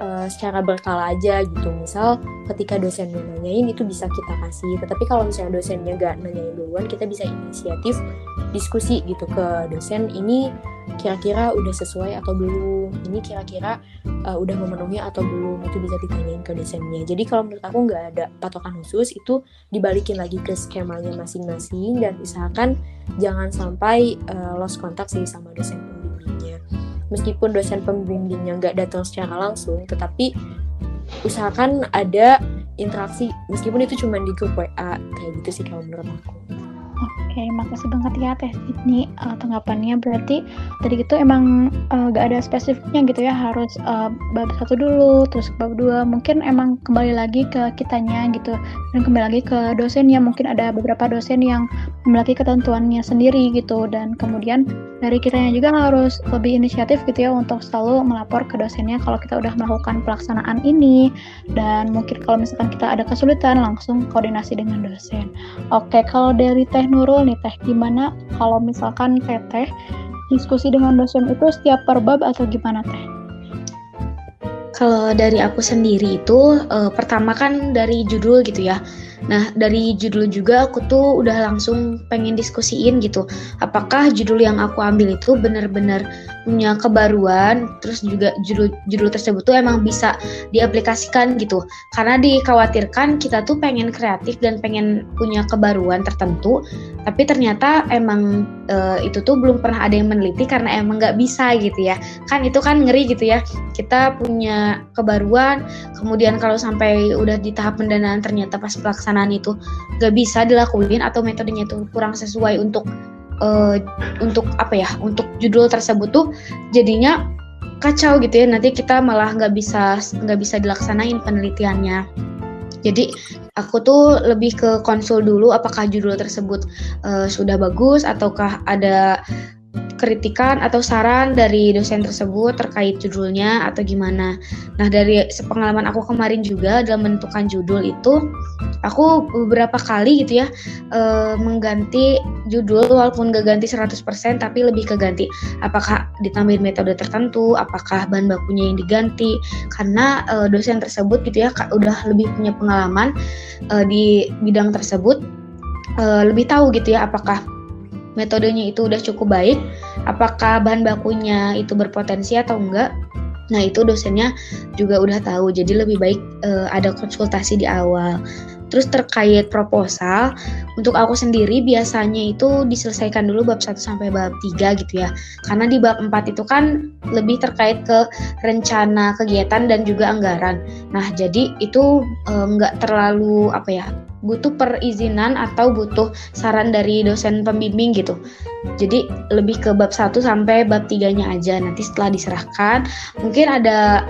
uh, secara berkala aja gitu. Misal ketika dosen nanyain itu bisa kita kasih. Tetapi kalau misalnya dosennya gak nanyain duluan kita bisa inisiatif diskusi gitu ke dosen ini kira-kira udah sesuai atau belum? Ini kira-kira uh, udah memenuhi atau belum? Itu bisa ditanyain ke dosennya. Jadi kalau menurut aku nggak ada patokan khusus itu dibalikin lagi ke skemanya masing-masing dan usahakan jangan sampai uh, lost kontak sih sama dosen meskipun dosen pembimbingnya nggak datang secara langsung tetapi usahakan ada interaksi meskipun itu cuma di grup WA kayak gitu sih kalau menurut aku. Oke, makasih banget ya Teh Sydney uh, tanggapannya. Berarti tadi itu emang uh, gak ada spesifiknya gitu ya, harus uh, bab satu dulu, terus bab dua. Mungkin emang kembali lagi ke kitanya gitu, dan kembali lagi ke dosennya. Mungkin ada beberapa dosen yang memiliki ketentuannya sendiri gitu, dan kemudian dari kitanya juga harus lebih inisiatif gitu ya untuk selalu melapor ke dosennya kalau kita udah melakukan pelaksanaan ini dan mungkin kalau misalkan kita ada kesulitan langsung koordinasi dengan dosen. Oke, kalau dari Teh Nurul nih Teh, gimana kalau misalkan Teh diskusi dengan dosen itu setiap per bab atau gimana Teh? Kalau dari aku sendiri itu uh, pertama kan dari judul gitu ya Nah, dari judul juga aku tuh udah langsung pengen diskusiin gitu. Apakah judul yang aku ambil itu benar-benar punya kebaruan, terus juga judul judul tersebut tuh emang bisa diaplikasikan gitu. Karena dikhawatirkan kita tuh pengen kreatif dan pengen punya kebaruan tertentu, tapi ternyata emang e, itu tuh belum pernah ada yang meneliti karena emang nggak bisa gitu ya. Kan itu kan ngeri gitu ya. Kita punya kebaruan, kemudian kalau sampai udah di tahap pendanaan ternyata pas pelaksanaan pelaksanaan itu gak bisa dilakuin atau metodenya itu kurang sesuai untuk uh, untuk apa ya untuk judul tersebut tuh jadinya kacau gitu ya. Nanti kita malah nggak bisa nggak bisa dilaksanain penelitiannya. Jadi aku tuh lebih ke konsul dulu apakah judul tersebut uh, sudah bagus ataukah ada kritikan atau saran dari dosen tersebut terkait judulnya atau gimana. Nah, dari pengalaman aku kemarin juga dalam menentukan judul itu, aku beberapa kali gitu ya e, mengganti judul walaupun gak ganti 100% tapi lebih ke ganti. Apakah ditambahin metode tertentu, apakah bahan bakunya yang diganti? Karena e, dosen tersebut gitu ya udah lebih punya pengalaman e, di bidang tersebut lebih tahu gitu ya apakah metodenya itu udah cukup baik, apakah bahan bakunya itu berpotensi atau enggak. Nah, itu dosennya juga udah tahu. Jadi lebih baik uh, ada konsultasi di awal. Terus terkait proposal, untuk aku sendiri biasanya itu diselesaikan dulu bab 1 sampai bab 3 gitu ya. Karena di bab 4 itu kan lebih terkait ke rencana kegiatan dan juga anggaran. Nah, jadi itu enggak terlalu apa ya, butuh perizinan atau butuh saran dari dosen pembimbing gitu. Jadi lebih ke bab 1 sampai bab 3-nya aja. Nanti setelah diserahkan, mungkin ada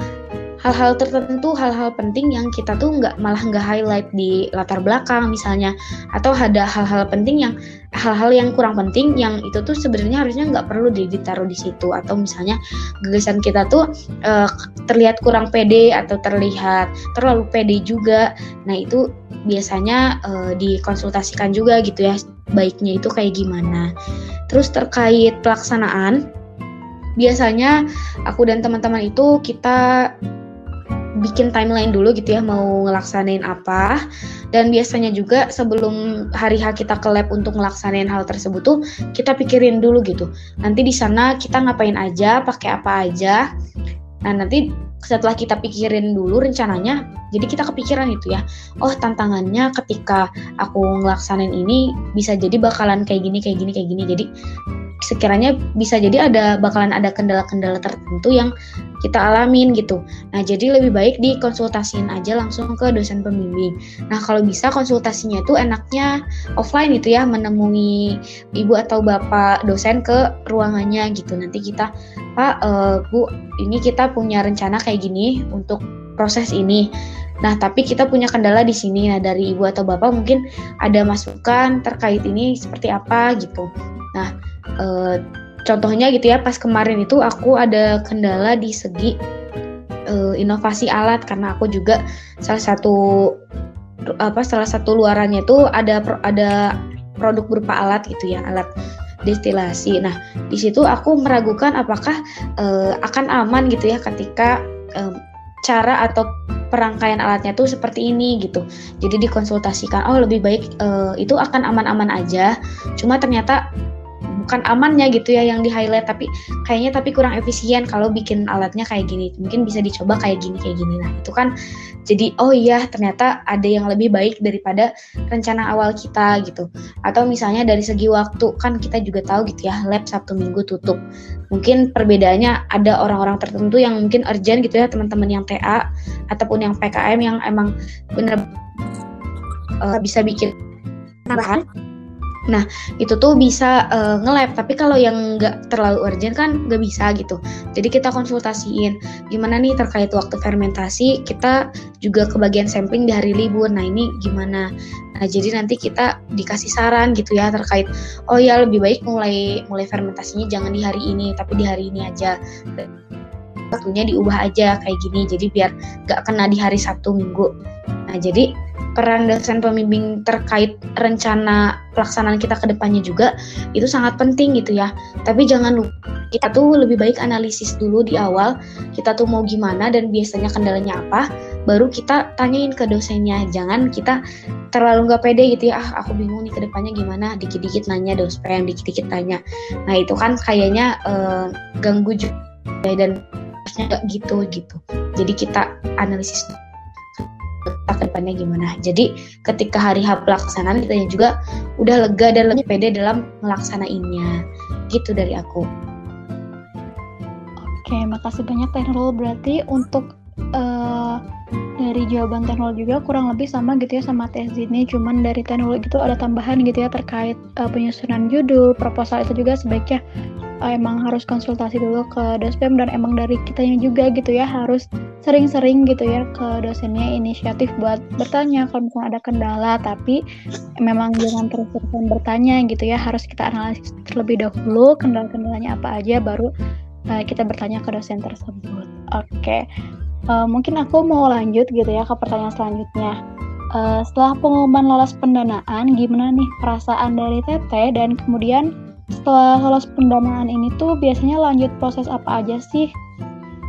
hal-hal tertentu, hal-hal penting yang kita tuh nggak malah nggak highlight di latar belakang misalnya, atau ada hal-hal penting yang hal-hal yang kurang penting yang itu tuh sebenarnya harusnya nggak perlu ditaruh di situ. Atau misalnya gagasan kita tuh uh, terlihat kurang pede atau terlihat terlalu pede juga, nah itu biasanya uh, dikonsultasikan juga gitu ya baiknya itu kayak gimana. Terus terkait pelaksanaan, biasanya aku dan teman-teman itu kita bikin timeline dulu gitu ya mau ngelaksanain apa. Dan biasanya juga sebelum hari H kita ke lab untuk ngelaksanain hal tersebut tuh kita pikirin dulu gitu. Nanti di sana kita ngapain aja pakai apa aja. Nah nanti setelah kita pikirin dulu rencananya jadi kita kepikiran itu ya. Oh tantangannya ketika aku ngelaksanain ini bisa jadi bakalan kayak gini kayak gini kayak gini. Jadi sekiranya bisa jadi ada bakalan ada kendala-kendala tertentu yang kita alamin gitu. Nah, jadi lebih baik dikonsultasiin aja langsung ke dosen pembimbing. Nah, kalau bisa konsultasinya itu enaknya offline itu ya, menemui ibu atau bapak dosen ke ruangannya gitu. Nanti kita, Pak, uh, Bu, ini kita punya rencana kayak gini untuk proses ini. Nah, tapi kita punya kendala di sini. Nah, dari ibu atau bapak mungkin ada masukan terkait ini seperti apa gitu. Nah, uh, contohnya gitu ya pas kemarin itu aku ada kendala di segi uh, inovasi alat karena aku juga salah satu apa salah satu luarannya itu ada ada produk berupa alat gitu ya alat destilasi. Nah di situ aku meragukan apakah uh, akan aman gitu ya ketika cara atau perangkaian alatnya tuh seperti ini gitu. Jadi dikonsultasikan, oh lebih baik uh, itu akan aman-aman aja. Cuma ternyata bukan amannya gitu ya yang di highlight tapi kayaknya tapi kurang efisien kalau bikin alatnya kayak gini. Mungkin bisa dicoba kayak gini kayak gini. Nah itu kan jadi oh iya ternyata ada yang lebih baik daripada rencana awal kita gitu. Atau misalnya dari segi waktu kan kita juga tahu gitu ya lab Sabtu Minggu tutup. Mungkin perbedaannya ada orang-orang tertentu yang mungkin urgent gitu ya teman-teman yang TA ataupun yang PKM yang emang bener uh, bisa bikin tambahan Nah, itu tuh bisa uh, nge-lab, tapi kalau yang nggak terlalu urgent kan nggak bisa gitu. Jadi kita konsultasiin gimana nih terkait waktu fermentasi, kita juga kebagian sampling di hari libur. Nah, ini gimana? Nah, jadi nanti kita dikasih saran gitu ya terkait oh ya lebih baik mulai mulai fermentasinya jangan di hari ini, tapi di hari ini aja. Waktunya diubah aja kayak gini, jadi biar nggak kena di hari Sabtu Minggu. Nah, jadi peran dosen pembimbing terkait rencana pelaksanaan kita ke depannya juga itu sangat penting gitu ya. Tapi jangan lupa kita tuh lebih baik analisis dulu di awal kita tuh mau gimana dan biasanya kendalanya apa baru kita tanyain ke dosennya. Jangan kita terlalu nggak pede gitu ya ah aku bingung nih ke depannya gimana. Dikit-dikit nanya dosen dikit-dikit tanya. Nah itu kan kayaknya uh, ganggu juga dan nggak gitu gitu. Jadi kita analisis ke depannya gimana. Jadi ketika hari H pelaksanaan kita juga udah lega dan lebih pede dalam melaksanainnya. Gitu dari aku. Oke, makasih banyak Teknol. Berarti untuk uh, dari jawaban teknol juga kurang lebih sama gitu ya sama tes ini cuman dari teknologi itu ada tambahan gitu ya terkait uh, penyusunan judul proposal itu juga sebaiknya uh, emang harus konsultasi dulu ke dospem dan emang dari kitanya juga gitu ya. Harus sering-sering gitu ya ke dosennya inisiatif buat bertanya kalau misalnya ada kendala. Tapi memang jangan terus-terusan bertanya gitu ya. Harus kita analisis terlebih dahulu kendala-kendalanya apa aja baru uh, kita bertanya ke dosen tersebut. Oke, uh, mungkin aku mau lanjut gitu ya ke pertanyaan selanjutnya. Uh, setelah pengumuman lolos pendanaan, gimana nih perasaan dari Teteh dan kemudian setelah lolos pendanaan ini tuh biasanya lanjut proses apa aja sih?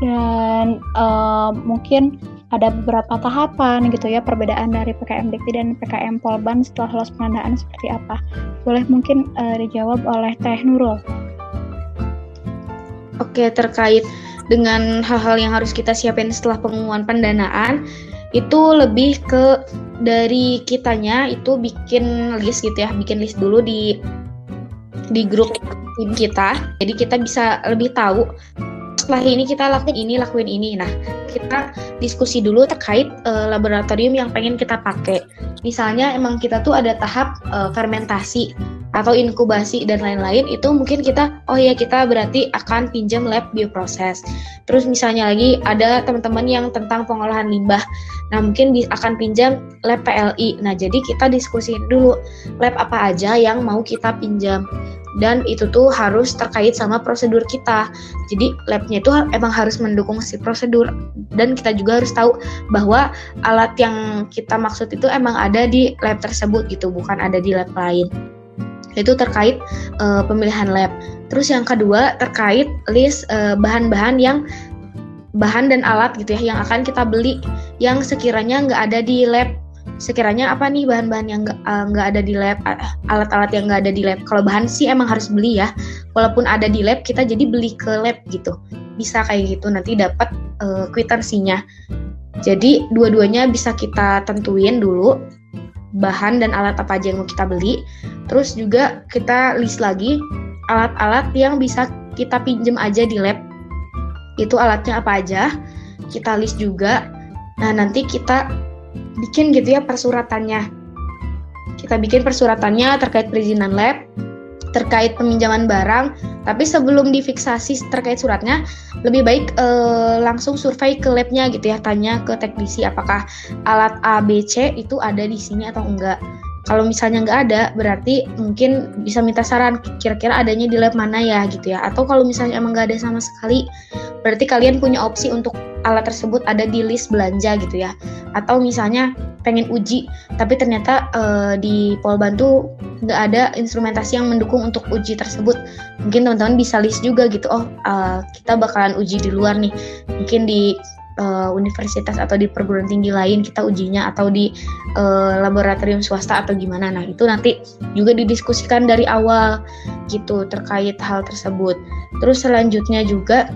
Dan uh, mungkin ada beberapa tahapan gitu ya perbedaan dari PKM Dikti dan PKM Polban setelah lolos pendanaan seperti apa? Boleh mungkin uh, dijawab oleh Teh Nurul. Oke, terkait dengan hal-hal yang harus kita siapin setelah pengumuman pendanaan, itu lebih ke dari kitanya itu bikin list gitu ya bikin list dulu di di grup tim kita. Jadi kita bisa lebih tahu setelah ini kita lakuin ini lakuin ini nah kita diskusi dulu terkait uh, laboratorium yang pengen kita pakai misalnya emang kita tuh ada tahap uh, fermentasi atau inkubasi dan lain-lain itu mungkin kita oh ya kita berarti akan pinjam lab bioproses. Terus misalnya lagi ada teman-teman yang tentang pengolahan limbah. Nah, mungkin akan pinjam lab PLI. Nah, jadi kita diskusi dulu lab apa aja yang mau kita pinjam. Dan itu tuh harus terkait sama prosedur kita. Jadi labnya itu emang harus mendukung si prosedur dan kita juga harus tahu bahwa alat yang kita maksud itu emang ada di lab tersebut gitu, bukan ada di lab lain itu terkait uh, pemilihan lab. Terus yang kedua terkait list eh, bahan-bahan yang bahan dan alat gitu ya yang akan kita beli yang sekiranya nggak ada di lab. Sekiranya apa nih bahan-bahan yang nggak uh, ada di lab, alat-alat yang nggak ada di lab. Kalau bahan sih emang harus beli ya. Walaupun ada di lab kita jadi beli ke lab gitu. Bisa kayak gitu nanti dapat uh, kwitansinya. Jadi dua-duanya bisa kita tentuin dulu bahan dan alat apa aja yang mau kita beli. Terus juga kita list lagi alat-alat yang bisa kita pinjem aja di lab. Itu alatnya apa aja. Kita list juga. Nah, nanti kita bikin gitu ya persuratannya. Kita bikin persuratannya terkait perizinan lab, terkait peminjaman barang, tapi sebelum difiksasi terkait suratnya, lebih baik eh, langsung survei ke labnya gitu ya, tanya ke teknisi apakah alat A, B, C itu ada di sini atau enggak. Kalau misalnya nggak ada, berarti mungkin bisa minta saran kira-kira adanya di lab mana ya gitu ya. Atau kalau misalnya emang nggak ada sama sekali, berarti kalian punya opsi untuk alat tersebut ada di list belanja gitu ya. Atau misalnya pengen uji, tapi ternyata uh, di Polbantu nggak ada instrumentasi yang mendukung untuk uji tersebut. Mungkin teman-teman bisa list juga gitu. Oh, uh, kita bakalan uji di luar nih. Mungkin di uh, universitas atau di perguruan tinggi lain kita ujinya atau di uh, laboratorium swasta atau gimana. Nah, itu nanti juga didiskusikan dari awal gitu terkait hal tersebut. Terus selanjutnya juga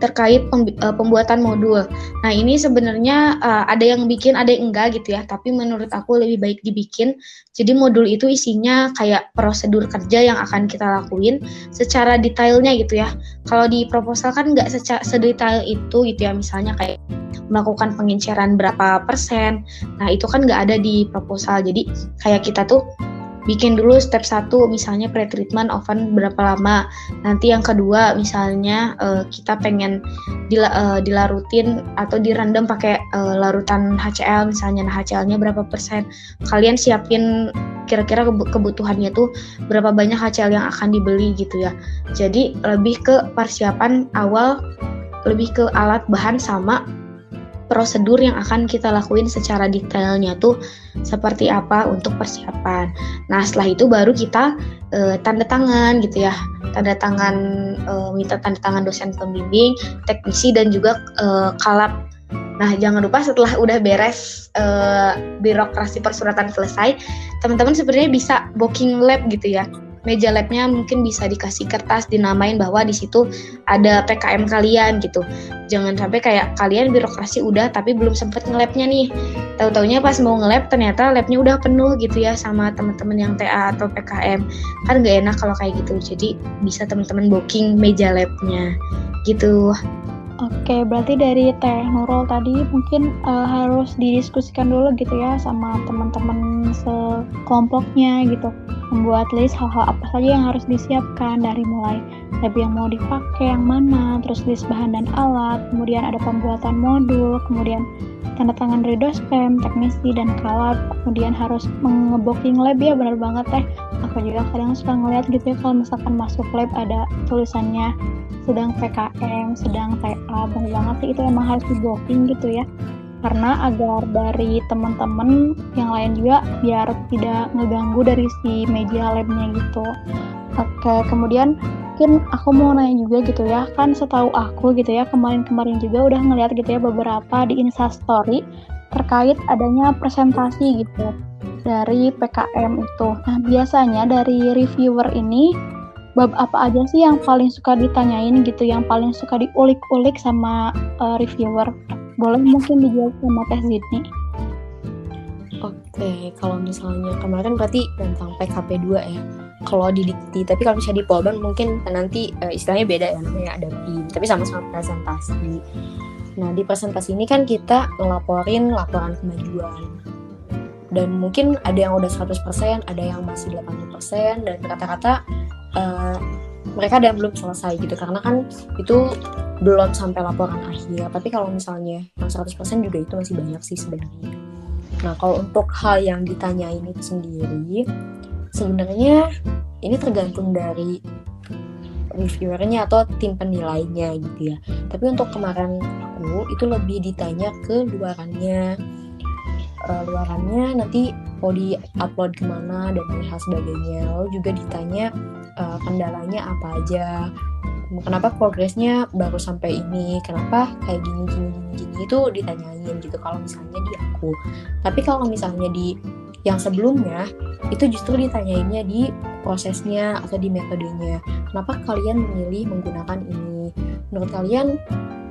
terkait eh, pembuatan modul. Nah, ini sebenarnya uh, ada yang bikin, ada yang enggak gitu ya. Tapi menurut aku lebih baik dibikin. Jadi modul itu isinya kayak prosedur kerja yang akan kita lakuin secara detailnya gitu ya. Kalau di proposal kan nggak sedetail itu gitu ya. Misalnya kayak melakukan penginceran berapa persen. Nah, itu kan nggak ada di proposal. Jadi kayak kita tuh bikin dulu step satu misalnya pre-treatment oven berapa lama. Nanti yang kedua misalnya uh, kita pengen dila, uh, dilarutin atau direndam pakai uh, larutan HCl misalnya. Nah HCl-nya berapa persen? Kalian siapin kira-kira kebutuhannya tuh berapa banyak HCl yang akan dibeli gitu ya. Jadi lebih ke persiapan awal lebih ke alat bahan sama prosedur yang akan kita lakuin secara detailnya tuh seperti apa untuk persiapan. Nah setelah itu baru kita e, tanda tangan gitu ya, tanda tangan e, minta tanda tangan dosen pembimbing, teknisi dan juga e, kalap. Nah jangan lupa setelah udah beres birokrasi persuratan selesai, teman-teman sebenarnya bisa booking lab gitu ya meja labnya mungkin bisa dikasih kertas dinamain bahwa di situ ada PKM kalian gitu. Jangan sampai kayak kalian birokrasi udah tapi belum sempet ngelabnya nih. Tahu-taunya pas mau ngelab ternyata labnya udah penuh gitu ya sama teman-teman yang TA atau PKM. Kan gak enak kalau kayak gitu. Jadi bisa teman-teman booking meja labnya gitu. Oke, berarti dari Teh Nurul tadi mungkin uh, harus didiskusikan dulu gitu ya sama teman-teman sekelompoknya gitu. Membuat list hal-hal apa saja yang harus disiapkan dari mulai lab yang mau dipakai yang mana, terus list bahan dan alat, kemudian ada pembuatan modul, kemudian tanda tangan dari dosen, teknisi, dan kalab, kemudian harus mengebooking lab ya benar banget teh. Aku juga kadang suka ngeliat gitu ya kalau misalkan masuk lab ada tulisannya sedang PKM, sedang TA, benar banget sih itu emang harus di blocking gitu ya karena agar dari teman-teman yang lain juga biar tidak ngeganggu dari si media labnya gitu. Oke, kemudian mungkin aku mau nanya juga gitu ya, kan setahu aku gitu ya, kemarin-kemarin juga udah ngeliat gitu ya beberapa di Instastory terkait adanya presentasi gitu dari PKM itu. Nah, biasanya dari reviewer ini bab apa aja sih yang paling suka ditanyain gitu, yang paling suka diulik-ulik sama uh, reviewer? Boleh mungkin dijawab sama Teh Zidni. Oke, kalau misalnya kemarin berarti tentang PKP 2 ya. Kalau di dikti, tapi kalau misalnya di Polban mungkin nanti uh, istilahnya beda ya namanya ada PIM, tapi sama-sama presentasi. Nah, di presentasi ini kan kita ngelaporin laporan kemajuan. Dan mungkin ada yang udah 100%, ada yang masih 80%, dan rata-rata uh, mereka ada yang belum selesai gitu karena kan itu belum sampai laporan akhir tapi kalau misalnya yang 100% juga itu masih banyak sih sebenarnya nah kalau untuk hal yang ditanyain itu sendiri sebenarnya ini tergantung dari reviewernya atau tim penilainya gitu ya. Tapi untuk kemarin aku itu lebih ditanya ke luarannya. Uh, luarannya nanti mau di upload ke mana dan hal sebagainya. Lalu juga ditanya uh, kendalanya apa aja. Kenapa progresnya baru sampai ini? Kenapa kayak gini gini gini gini? Itu ditanyain gitu kalau misalnya di aku. Tapi kalau misalnya di yang sebelumnya itu justru ditanyainnya di prosesnya atau di metodenya. Kenapa kalian memilih menggunakan ini? Menurut kalian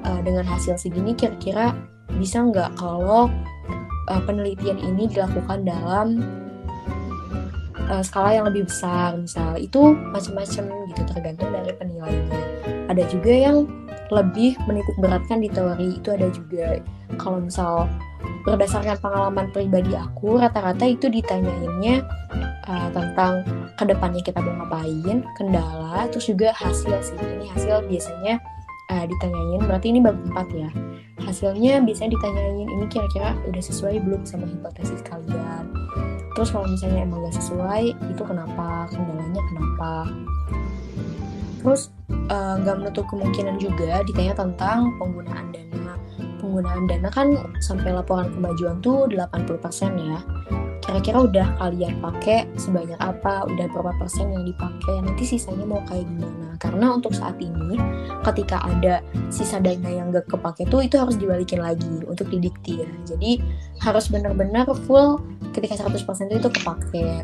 uh, dengan hasil segini kira-kira bisa nggak kalau uh, penelitian ini dilakukan dalam uh, skala yang lebih besar? Misal itu macam-macam gitu tergantung dari penilaiannya ada juga yang lebih menitik beratkan di teori itu ada juga. Kalau misal berdasarkan pengalaman pribadi aku rata-rata itu ditanyainnya uh, tentang ke depannya kita mau ngapain kendala terus juga hasil sih. Ini hasil biasanya uh, ditanyain berarti ini bab 4 ya. Hasilnya biasanya ditanyain ini kira-kira udah sesuai belum sama hipotesis kalian? Terus kalau misalnya emang gak sesuai itu kenapa? Kendalanya kenapa terus eh, nggak uh, menutup kemungkinan juga ditanya tentang penggunaan dana penggunaan dana kan sampai laporan kemajuan tuh 80% ya kira-kira udah kalian pakai sebanyak apa, udah berapa persen yang dipakai, nanti sisanya mau kayak gimana. Karena untuk saat ini, ketika ada sisa dana yang gak kepake tuh, itu harus dibalikin lagi untuk didikti ya. Jadi harus benar-benar full ketika 100% itu kepake.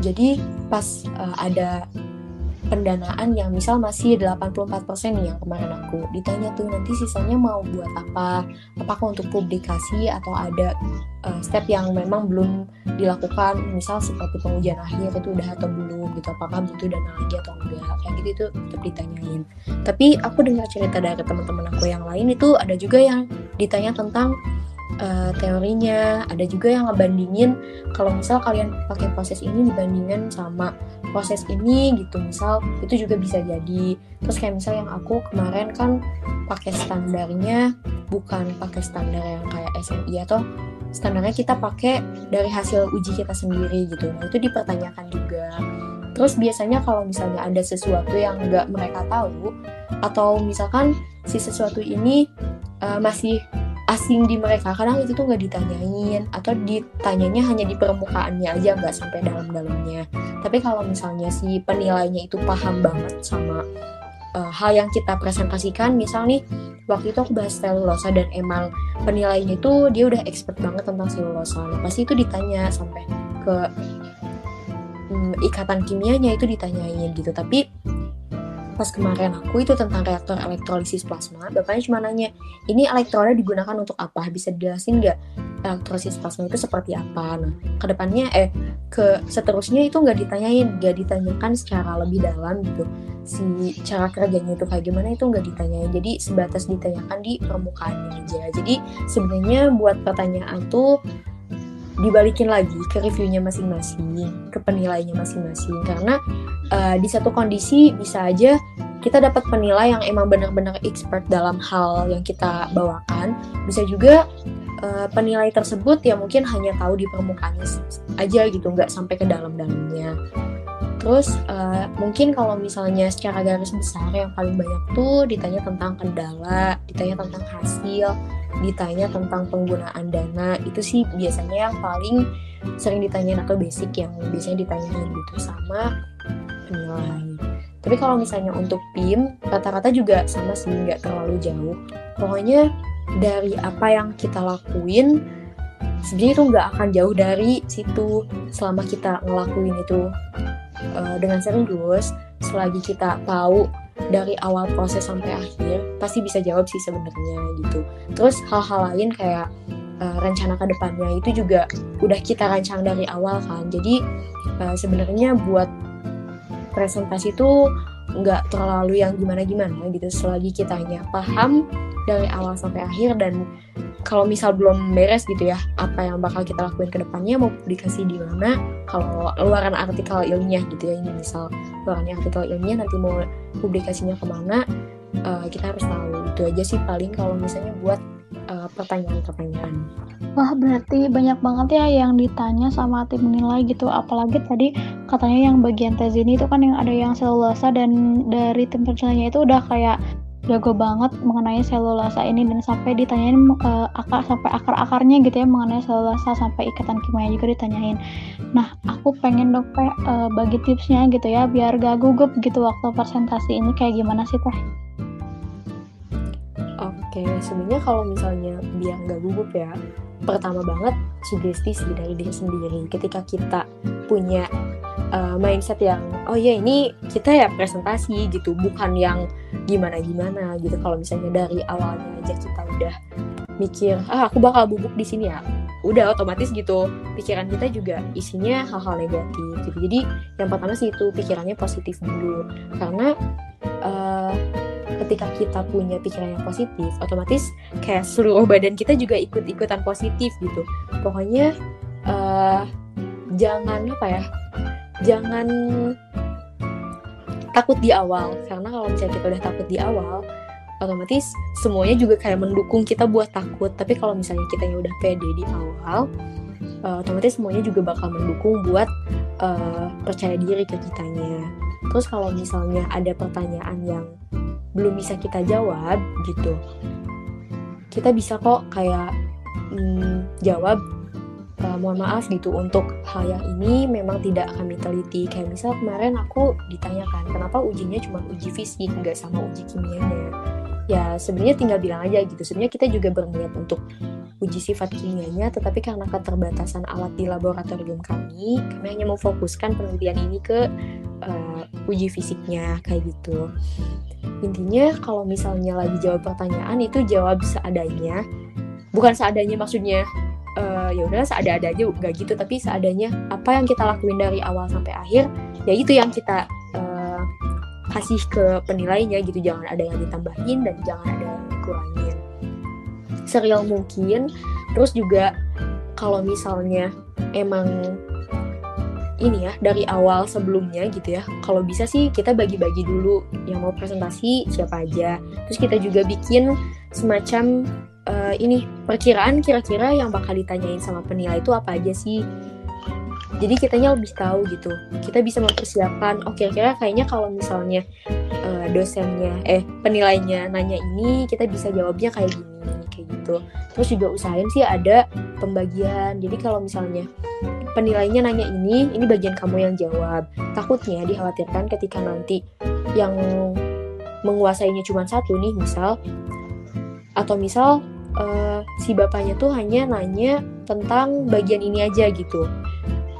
Jadi pas uh, ada pendanaan yang misal masih 84% nih yang kemarin aku ditanya tuh nanti sisanya mau buat apa? Apakah untuk publikasi atau ada uh, step yang memang belum dilakukan? Misal seperti pengujian akhir itu udah atau belum gitu apakah butuh dana lagi atau enggak? Kayak gitu itu tetap ditanyain. Tapi aku dengar cerita dari teman-teman aku yang lain itu ada juga yang ditanya tentang uh, teorinya. Ada juga yang ngebandingin kalau misal kalian pakai proses ini dibandingkan sama proses ini gitu misal itu juga bisa jadi. Terus kayak misal yang aku kemarin kan pakai standarnya bukan pakai standar yang kayak SMI atau standarnya kita pakai dari hasil uji kita sendiri gitu. Nah itu dipertanyakan juga. Terus biasanya kalau misalnya ada sesuatu yang nggak mereka tahu atau misalkan si sesuatu ini uh, masih asing di mereka. Kadang itu tuh nggak ditanyain atau ditanyanya hanya di permukaannya aja nggak sampai dalam-dalamnya. Tapi kalau misalnya si penilainya itu paham banget sama uh, hal yang kita presentasikan misal nih waktu itu aku bahas selulosa dan emang penilainya itu dia udah expert banget tentang selulosa nah pasti itu ditanya sampai ke um, ikatan kimianya itu ditanyain gitu. Tapi pas kemarin aku itu tentang reaktor elektrolisis plasma, bapaknya cuma nanya, ini elektroda digunakan untuk apa? Bisa dijelasin nggak elektrolisis plasma itu seperti apa? Nah, ke depannya, eh, ke seterusnya itu nggak ditanyain nggak ditanyakan secara lebih dalam gitu si cara kerjanya itu kayak gimana itu nggak ditanyain jadi sebatas ditanyakan di permukaannya aja jadi sebenarnya buat pertanyaan tuh dibalikin lagi ke reviewnya masing-masing ke penilainya masing-masing. Karena uh, di satu kondisi bisa aja kita dapat penilai yang emang benar-benar expert dalam hal yang kita bawakan. Bisa juga uh, penilai tersebut ya mungkin hanya tahu di permukaannya aja gitu nggak sampai ke dalam-dalamnya. Terus uh, mungkin kalau misalnya secara garis besar yang paling banyak tuh ditanya tentang kendala ditanya tentang hasil ditanya tentang penggunaan dana itu sih biasanya yang paling sering ditanyain atau basic yang biasanya ditanyain gitu sama penilai. Tapi kalau misalnya untuk PIM rata-rata juga sama sih nggak terlalu jauh. Pokoknya dari apa yang kita lakuin sebenarnya itu nggak akan jauh dari situ selama kita ngelakuin itu uh, dengan serius. Selagi kita tahu dari awal proses sampai akhir pasti bisa jawab sih sebenarnya gitu. Terus hal-hal lain kayak uh, rencana ke depannya itu juga udah kita rancang dari awal kan. Jadi uh, sebenarnya buat presentasi itu nggak terlalu yang gimana-gimana gitu. Selagi kitanya paham dari awal sampai akhir dan kalau misal belum beres gitu ya apa yang bakal kita lakuin ke depannya mau publikasi di mana kalau luaran artikel ilmiah gitu ya ini misal luaran artikel ilmiah nanti mau publikasinya ke mana uh, kita harus tahu. Itu aja sih paling kalau misalnya buat eh, pertanyaan-pertanyaan Wah berarti banyak banget ya yang ditanya sama tim menilai gitu apalagi tadi katanya yang bagian tes ini itu kan yang ada yang selulosa dan dari tim penilainya itu udah kayak jago banget mengenai selulosa ini dan sampai ditanyain uh, akar sampai akar-akarnya gitu ya mengenai selulosa sampai ikatan kimia juga ditanyain. Nah, aku pengen dong Teh uh, bagi tipsnya gitu ya biar gak gugup gitu waktu presentasi ini kayak gimana sih Teh? Oke, sebenarnya kalau misalnya biar gak gugup ya, pertama banget sugesti sih dari diri sendiri. Ketika kita punya uh, mindset yang oh ya ini kita ya presentasi gitu bukan yang gimana gimana gitu. Kalau misalnya dari awalnya aja kita udah mikir ah aku bakal bubuk di sini ya udah otomatis gitu pikiran kita juga isinya hal-hal negatif gitu. Jadi yang pertama sih itu pikirannya positif dulu. Karena uh, ketika kita punya pikiran yang positif otomatis kayak seluruh badan kita juga ikut-ikutan positif gitu. Pokoknya uh, jangan apa ya jangan takut di awal. Karena kalau misalnya kita udah takut di awal otomatis semuanya juga kayak mendukung kita buat takut. Tapi kalau misalnya kita yang udah pede di awal uh, otomatis semuanya juga bakal mendukung buat uh, percaya diri ke kitanya. Terus kalau misalnya ada pertanyaan yang belum bisa kita jawab gitu kita bisa kok kayak mm, jawab uh, mohon maaf gitu untuk hal yang ini memang tidak kami teliti. Kayak misal kemarin aku ditanyakan kenapa ujinya cuma uji fisik nggak sama uji kimianya ya sebenarnya tinggal bilang aja gitu. Sebenarnya kita juga berniat untuk uji sifat kimianya tetapi karena keterbatasan alat di laboratorium kami kami hanya memfokuskan penelitian ini ke uh, uji fisiknya kayak gitu. Intinya kalau misalnya lagi jawab pertanyaan itu jawab seadanya. Bukan seadanya maksudnya uh, ya udah seada-ada aja gak gitu. Tapi seadanya apa yang kita lakuin dari awal sampai akhir ya itu yang kita uh, kasih ke penilainya gitu. Jangan ada yang ditambahin dan jangan ada yang dikurangin. Serial mungkin. Terus juga kalau misalnya emang ini ya dari awal sebelumnya gitu ya kalau bisa sih kita bagi-bagi dulu yang mau presentasi siapa aja. Terus kita juga bikin semacam uh, ini perkiraan kira-kira yang bakal ditanyain sama penilai itu apa aja sih jadi kitanya lebih tahu gitu. Kita bisa mempersiapkan oh kira-kira kayaknya kalau misalnya uh, dosennya eh penilainya nanya ini kita bisa jawabnya kayak gini kayak gitu. Terus juga usahain sih ada pembagian. Jadi kalau misalnya penilainya nanya ini ini bagian kamu yang jawab. Takutnya dikhawatirkan ketika nanti yang menguasainya cuma satu nih misal. Atau misal uh, si bapaknya tuh hanya nanya tentang bagian ini aja gitu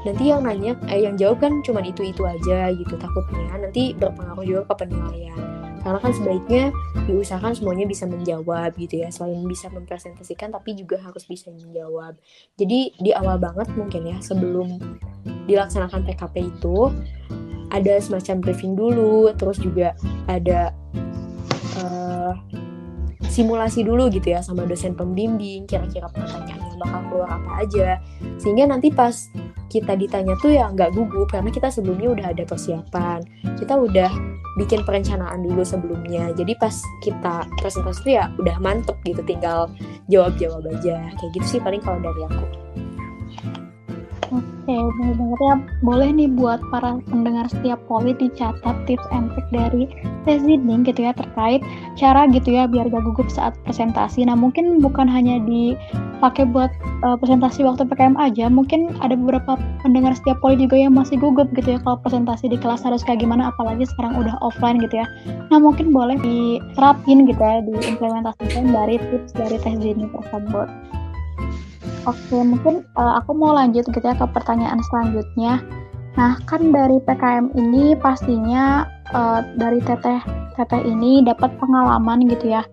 nanti yang nanya eh yang jawab kan cuma itu itu aja gitu takutnya. Nanti berpengaruh juga ke penilaian. Karena kan sebaiknya diusahakan semuanya bisa menjawab gitu ya. Selain bisa mempresentasikan tapi juga harus bisa menjawab. Jadi di awal banget mungkin ya sebelum dilaksanakan PKP itu ada semacam briefing dulu terus juga ada uh, simulasi dulu gitu ya sama dosen pembimbing kira-kira pertanyaan yang bakal keluar apa aja. Sehingga nanti pas kita ditanya tuh ya nggak gugup karena kita sebelumnya udah ada persiapan. Kita udah bikin perencanaan dulu sebelumnya. Jadi pas kita presentasi tuh ya udah mantep gitu tinggal jawab-jawab aja. Kayak gitu sih paling kalau dari aku Oke, benar banget ya. Boleh nih buat para pendengar setiap poli dicatat tips and trick dari tes gitu ya terkait cara gitu ya biar gak gugup saat presentasi. Nah mungkin bukan hanya dipakai buat uh, presentasi waktu PKM aja, mungkin ada beberapa pendengar setiap poli juga yang masih gugup gitu ya kalau presentasi di kelas harus kayak gimana, apalagi sekarang udah offline gitu ya. Nah mungkin boleh diterapin gitu ya, diimplementasikan dari tips dari tes reading tersebut. Oke, mungkin uh, aku mau lanjut gitu ya ke pertanyaan selanjutnya. Nah, kan dari PKM ini pastinya uh, dari teteh teteh ini dapat pengalaman gitu ya.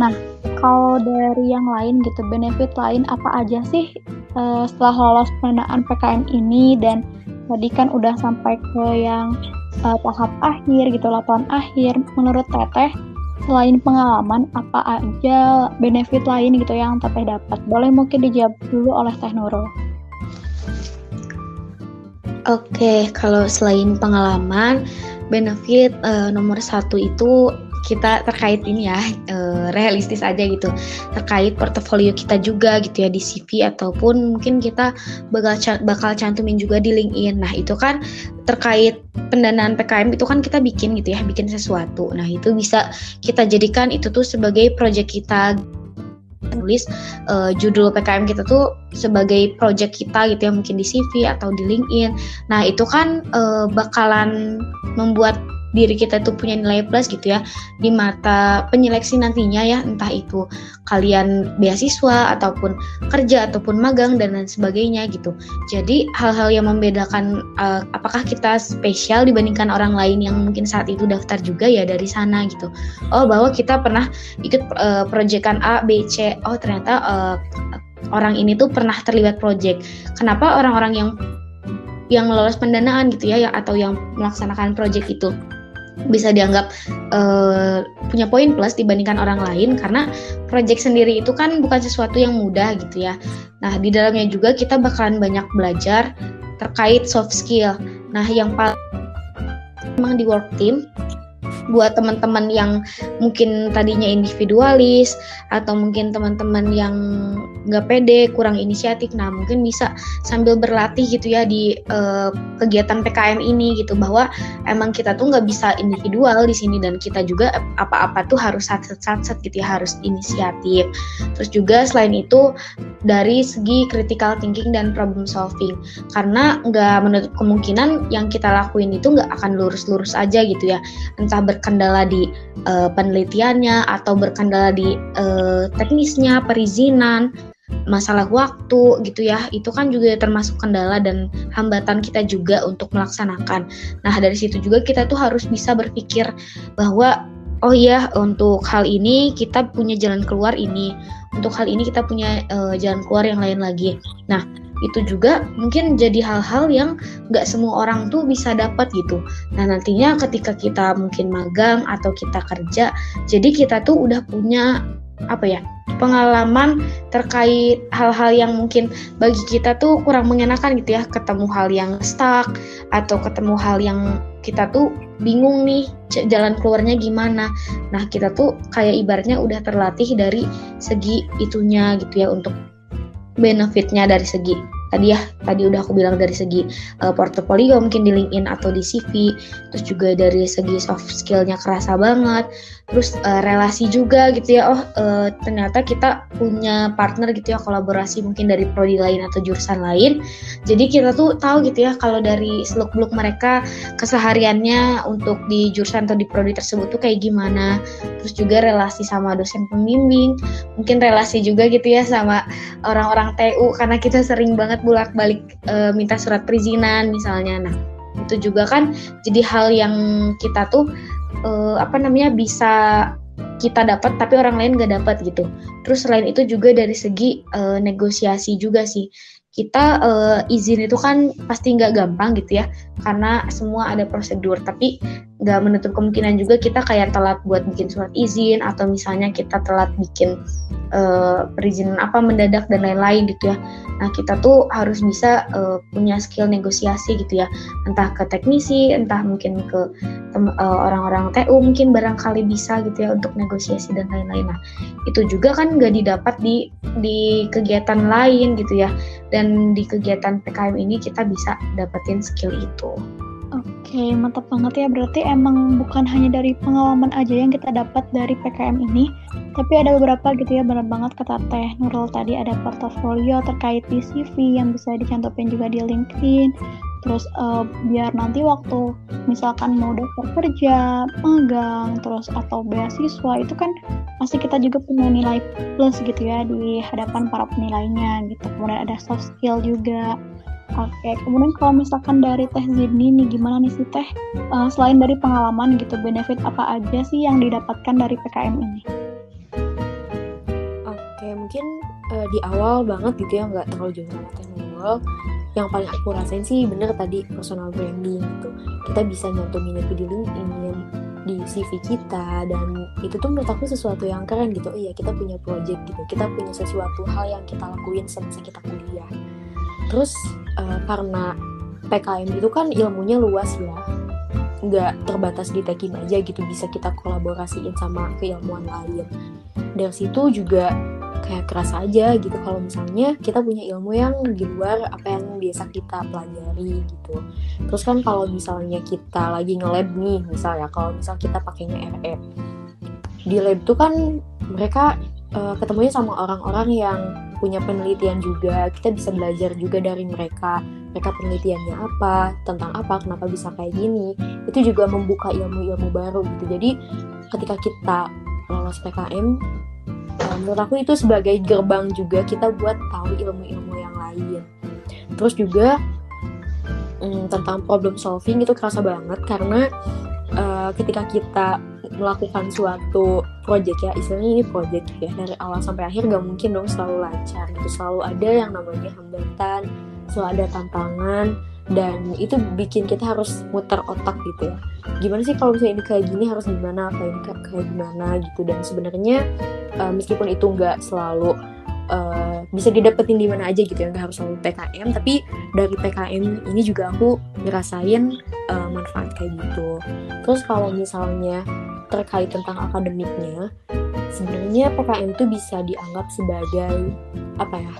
Nah, kalau dari yang lain gitu, benefit lain apa aja sih uh, setelah lolos pendanaan PKM ini dan tadi kan udah sampai ke yang uh, tahap akhir gitu, laporan akhir. Menurut teteh, selain pengalaman apa aja benefit lain gitu yang teteh dapat? Boleh mungkin dijawab dulu oleh teh Nurul. Oke, kalau selain pengalaman, benefit uh, nomor satu itu kita terkait ini ya uh, realistis aja gitu terkait portofolio kita juga gitu ya di CV ataupun mungkin kita bakal bakal cantumin juga di LinkedIn. Nah itu kan terkait pendanaan PKM itu kan kita bikin gitu ya bikin sesuatu. Nah itu bisa kita jadikan itu tuh sebagai project kita nulis uh, judul PKM kita tuh sebagai project kita gitu ya mungkin di CV atau di LinkedIn. Nah itu kan uh, bakalan membuat diri kita tuh punya nilai plus gitu ya di mata penyeleksi nantinya ya entah itu kalian beasiswa ataupun kerja ataupun magang dan lain sebagainya gitu. Jadi hal-hal yang membedakan uh, apakah kita spesial dibandingkan orang lain yang mungkin saat itu daftar juga ya dari sana gitu. Oh bahwa kita pernah ikut uh, proyekan A B C. Oh ternyata uh, orang ini tuh pernah terlibat proyek kenapa orang-orang yang yang lolos pendanaan gitu ya atau yang melaksanakan proyek itu bisa dianggap uh, punya poin plus dibandingkan orang lain karena project sendiri itu kan bukan sesuatu yang mudah gitu ya. Nah, di dalamnya juga kita bakalan banyak belajar terkait soft skill. Nah, yang paling memang di work team buat teman-teman yang mungkin tadinya individualis atau mungkin teman-teman yang nggak pede, kurang inisiatif, nah mungkin bisa sambil berlatih gitu ya di uh, kegiatan PKM ini gitu bahwa emang kita tuh nggak bisa individual di sini dan kita juga apa-apa tuh harus sat-sat gitu ya harus inisiatif. Terus juga selain itu dari segi critical thinking dan problem solving karena nggak menutup kemungkinan yang kita lakuin itu nggak akan lurus-lurus aja gitu ya entah berkendala di uh, penelitiannya atau berkendala di uh, teknisnya, perizinan, masalah waktu gitu ya. Itu kan juga termasuk kendala dan hambatan kita juga untuk melaksanakan. Nah, dari situ juga kita tuh harus bisa berpikir bahwa oh iya untuk hal ini kita punya jalan keluar ini. Untuk hal ini kita punya uh, jalan keluar yang lain lagi. Nah, itu juga mungkin jadi hal-hal yang nggak semua orang tuh bisa dapat gitu. Nah nantinya ketika kita mungkin magang atau kita kerja, jadi kita tuh udah punya apa ya pengalaman terkait hal-hal yang mungkin bagi kita tuh kurang mengenakan gitu ya ketemu hal yang stuck atau ketemu hal yang kita tuh bingung nih jalan keluarnya gimana nah kita tuh kayak ibaratnya udah terlatih dari segi itunya gitu ya untuk benefitnya dari segi tadi ya tadi udah aku bilang dari segi uh, portofolio mungkin di LinkedIn atau di CV terus juga dari segi soft skillnya kerasa banget terus uh, relasi juga gitu ya. Oh uh, ternyata kita punya partner gitu ya kolaborasi mungkin dari prodi lain atau jurusan lain. Jadi kita tuh tahu gitu ya kalau dari seluk beluk mereka kesehariannya untuk di jurusan atau di prodi tersebut tuh kayak gimana. Terus juga relasi sama dosen pembimbing. Mungkin relasi juga gitu ya sama orang-orang TU karena kita sering banget bolak balik uh, minta surat perizinan misalnya. Nah itu juga kan jadi hal yang kita tuh uh, apa namanya bisa kita dapat tapi orang lain gak dapat gitu. Terus selain itu juga dari segi uh, negosiasi juga sih kita uh, izin itu kan pasti nggak gampang gitu ya karena semua ada prosedur tapi nggak menutup kemungkinan juga kita kayak telat buat bikin surat izin atau misalnya kita telat bikin uh, perizinan apa mendadak dan lain-lain gitu ya. Nah kita tuh harus bisa uh, punya skill negosiasi gitu ya. Entah ke teknisi entah mungkin ke orang-orang uh, TU mungkin barangkali bisa gitu ya untuk negosiasi dan lain-lain. Nah itu juga kan nggak didapat di di kegiatan lain gitu ya. Dan di kegiatan PKM ini kita bisa dapetin skill itu. Oke, mantap banget ya. Berarti emang bukan hanya dari pengalaman aja yang kita dapat dari PKM ini, tapi ada beberapa gitu ya, benar banget kata Teh Nurul tadi ada portofolio terkait di CV yang bisa dicantumin juga di LinkedIn, terus uh, biar nanti waktu misalkan mau daftar kerja, magang, terus atau beasiswa itu kan pasti kita juga punya nilai plus gitu ya di hadapan para penilainya gitu. Kemudian ada soft skill juga. Oke, kemudian kalau misalkan dari Teh Zidni nih gimana nih sih Teh? Uh, selain dari pengalaman gitu, benefit apa aja sih yang didapatkan dari PKM ini? Oke, mungkin uh, di awal banget gitu ya nggak terlalu jauh sama Teh Nurul yang paling aku rasain sih bener tadi personal branding gitu. Kita bisa nyantumin itu di LinkedIn di CV kita dan itu tuh menurut aku sesuatu yang keren gitu. Oh iya kita punya project gitu. Kita punya sesuatu hal yang kita lakuin semasa kita kuliah terus uh, karena PKM itu kan ilmunya luas ya. Nggak terbatas di tekin aja gitu bisa kita kolaborasiin sama keilmuan lain. Dari situ juga kayak keras aja gitu kalau misalnya kita punya ilmu yang di luar apa yang biasa kita pelajari gitu. Terus kan kalau misalnya kita lagi nge-lab nih misalnya kalau misal kita pakainya RE di lab tuh kan mereka uh, ketemunya sama orang-orang yang punya penelitian juga. Kita bisa belajar juga dari mereka. Mereka penelitiannya apa tentang apa kenapa bisa kayak gini. Itu juga membuka ilmu-ilmu baru gitu. Jadi ketika kita lolos PKM uh, menurut aku itu sebagai gerbang juga kita buat tahu ilmu-ilmu yang lain. Terus juga um, tentang problem solving itu kerasa banget karena uh, ketika kita melakukan suatu project ya. Istilahnya ini project ya. Dari awal sampai akhir gak mungkin dong selalu lancar gitu. Selalu ada yang namanya hambatan selalu ada tantangan dan itu bikin kita harus muter otak gitu ya. Gimana sih kalau misalnya ini kayak gini harus gimana? Apa ini kayak gimana gitu. Dan sebenarnya uh, meskipun itu nggak selalu uh, bisa didapetin di mana aja gitu ya. Nggak harus selalu PKM tapi dari PKM ini juga aku ngerasain uh, manfaat kayak gitu. Terus kalau misalnya terkait tentang akademiknya sebenarnya PKM itu bisa dianggap sebagai apa ya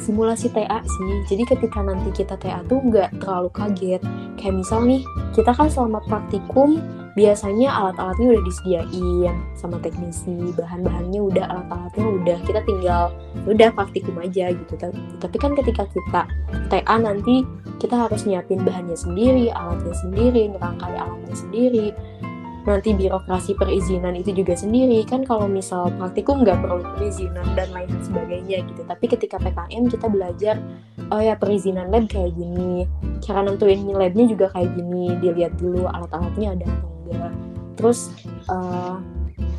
simulasi TA sih. Jadi ketika nanti kita TA tuh nggak terlalu kaget. Kayak misal nih, kita kan selama praktikum biasanya alat-alatnya udah disediain sama teknisi, bahan-bahannya udah, alat-alatnya udah, kita tinggal udah praktikum aja gitu. Tapi kan ketika kita TA nanti kita harus nyiapin bahannya sendiri, alatnya sendiri, ngerangkai alatnya sendiri, nanti birokrasi perizinan itu juga sendiri. Kan kalau misal praktikum nggak perlu perizinan dan lain sebagainya gitu. Tapi ketika PKM kita belajar oh ya perizinan lab kayak gini. Cara nentuin labnya juga kayak gini. Dilihat dulu alat-alatnya ada atau enggak. Terus uh,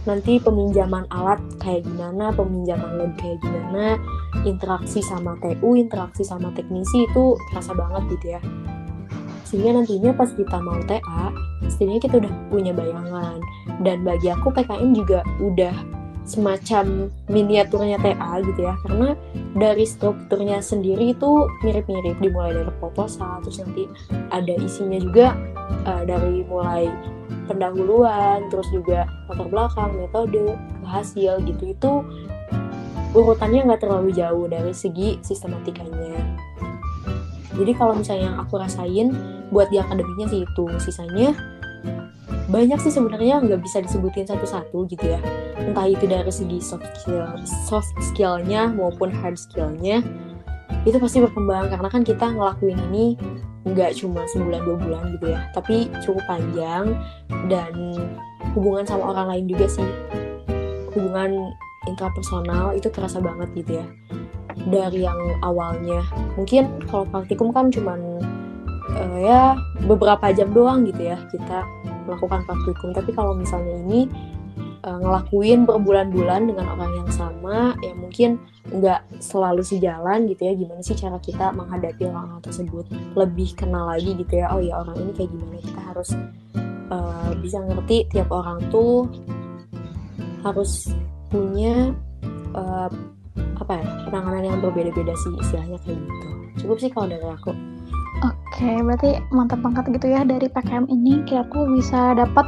nanti peminjaman alat kayak gimana peminjaman lab kayak gimana interaksi sama TU interaksi sama teknisi itu terasa banget gitu ya sehingga nantinya pas kita mau TA setidaknya kita udah punya bayangan. Dan bagi aku PKM juga udah semacam miniaturnya TA gitu ya. Karena dari strukturnya sendiri itu mirip-mirip. Dimulai dari proposal terus nanti ada isinya juga uh, dari mulai pendahuluan terus juga latar belakang metode hasil gitu. Itu urutannya nggak terlalu jauh dari segi sistematikanya jadi kalau misalnya yang aku rasain buat di akademiknya sih itu. Sisanya banyak sih sebenarnya nggak bisa disebutin satu-satu gitu ya. Entah itu dari segi soft skill soft skillnya maupun hard skillnya itu pasti berkembang. Karena kan kita ngelakuin ini nggak cuma sebulan dua bulan gitu ya. Tapi cukup panjang dan hubungan sama orang lain juga sih. Hubungan intrapersonal itu terasa banget gitu ya. Dari yang awalnya. Mungkin kalau praktikum kan cuman uh, ya beberapa jam doang gitu ya kita melakukan praktikum. Tapi kalau misalnya ini uh, ngelakuin berbulan-bulan dengan orang yang sama ya mungkin nggak selalu sejalan gitu ya gimana sih cara kita menghadapi orang, -orang tersebut. Lebih kenal lagi gitu ya oh ya orang ini kayak gimana. Kita harus uh, bisa ngerti tiap orang tuh harus punya uh, apa ya penanganan yang berbeda-beda sih istilahnya kayak gitu. Cukup sih kalau dari aku. Oke, berarti mantap banget gitu ya dari PKM ini. Kayak aku bisa dapat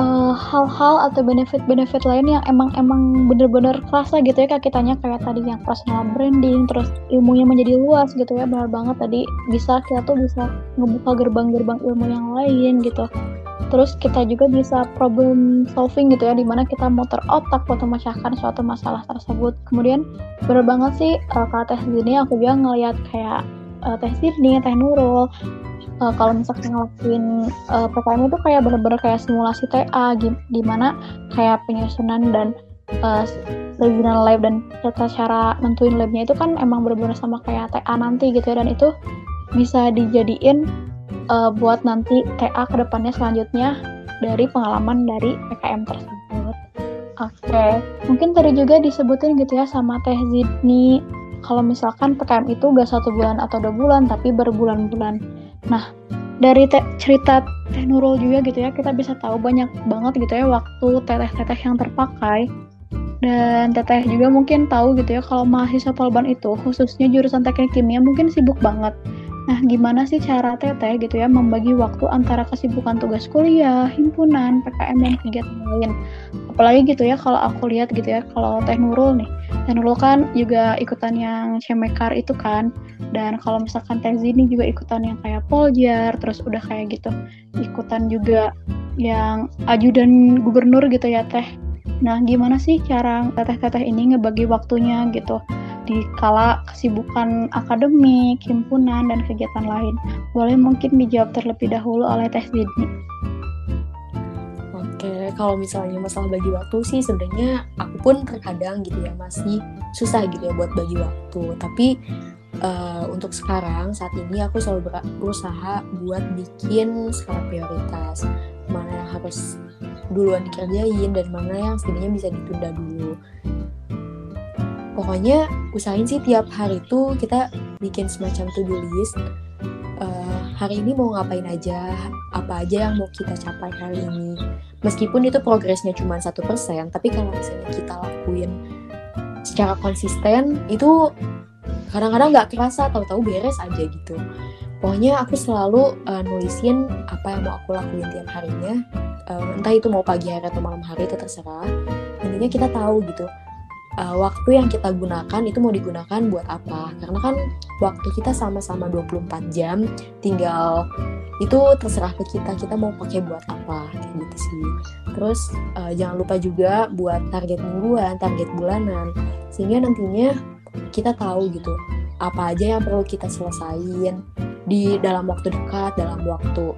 eh, hal-hal atau benefit-benefit lain yang emang emang bener-bener kerasa gitu ya kak. Kitanya kayak tadi yang personal branding terus ilmunya menjadi luas gitu ya. Benar banget tadi bisa kita tuh bisa ngebuka gerbang-gerbang ilmu yang lain gitu terus kita juga bisa problem solving gitu ya di mana kita muter otak buat memecahkan suatu masalah tersebut. Kemudian bener banget sih uh, kalau tes ini aku juga ngeliat kayak uh, tes ini teh Nurul uh, kalau misalkan ngelakuin uh, PKM itu kayak bener-bener kayak simulasi TA di mana kayak penyusunan dan uh, lab dan cara cara nentuin labnya itu kan emang bener-bener sama kayak TA nanti gitu ya. Dan itu bisa dijadiin uh, buat nanti TA ke depannya selanjutnya dari pengalaman dari PKM tersebut. Oke, okay. mungkin tadi juga disebutin gitu ya sama Teh Zidni kalau misalkan PKM itu gak satu bulan atau dua bulan tapi berbulan-bulan. Nah, dari te cerita Teh Nurul juga gitu ya, kita bisa tahu banyak banget gitu ya waktu teteh-teteh yang terpakai. Dan teteh juga mungkin tahu gitu ya kalau mahasiswa Polban itu khususnya jurusan teknik kimia mungkin sibuk banget. Nah, gimana sih cara teteh gitu ya membagi waktu antara kesibukan tugas kuliah, himpunan, PKM dan kegiatan lain? Apalagi gitu ya kalau aku lihat gitu ya, kalau Teh Nurul nih, Teh Nurul kan juga ikutan yang Cemekar itu kan, dan kalau misalkan Teh Zini juga ikutan yang kayak Poljar terus udah kayak gitu. Ikutan juga yang ajudan gubernur gitu ya Teh. Nah gimana sih cara teteh-teteh ini ngebagi waktunya gitu di kala kesibukan akademik, himpunan, dan kegiatan lain. Boleh mungkin dijawab terlebih dahulu oleh Teh Zidni. Oke, kalau misalnya masalah bagi waktu sih sebenarnya aku pun terkadang gitu ya masih susah gitu ya buat bagi waktu. Tapi uh, untuk sekarang saat ini aku selalu berusaha buat bikin skala prioritas mana yang harus duluan dikerjain dan mana yang setidaknya bisa ditunda dulu pokoknya usahain sih tiap hari itu kita bikin semacam to-do list. Uh, hari ini mau ngapain aja apa aja yang mau kita capai hari ini. Meskipun itu progresnya cuma satu persen tapi kalau misalnya kita lakuin secara konsisten itu kadang-kadang nggak kerasa tahu-tahu beres aja gitu. Pokoknya aku selalu uh, nulisin apa yang mau aku lakuin tiap harinya. Uh, entah itu mau pagi hari atau malam hari itu terserah. Intinya kita tahu gitu uh, waktu yang kita gunakan itu mau digunakan buat apa karena kan waktu kita sama-sama 24 jam tinggal itu terserah ke kita kita mau pakai buat apa kayak gitu sih terus uh, jangan lupa juga buat target mingguan target bulanan sehingga nantinya kita tahu gitu apa aja yang perlu kita selesaiin di dalam waktu dekat, dalam waktu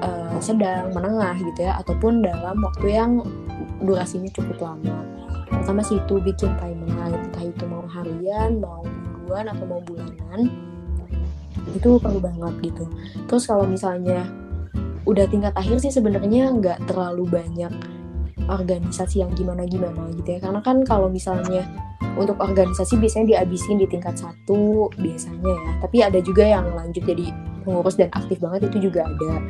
uh, sedang, menengah gitu ya, ataupun dalam waktu yang durasinya cukup lama. Pertama sih itu bikin timeline, entah itu mau harian, mau mingguan atau mau bulanan, itu perlu banget gitu. Terus kalau misalnya udah tingkat akhir sih sebenarnya nggak terlalu banyak organisasi yang gimana-gimana gitu ya, karena kan kalau misalnya untuk organisasi biasanya dihabisin di tingkat satu biasanya ya. Tapi ada juga yang lanjut jadi pengurus dan aktif banget itu juga ada.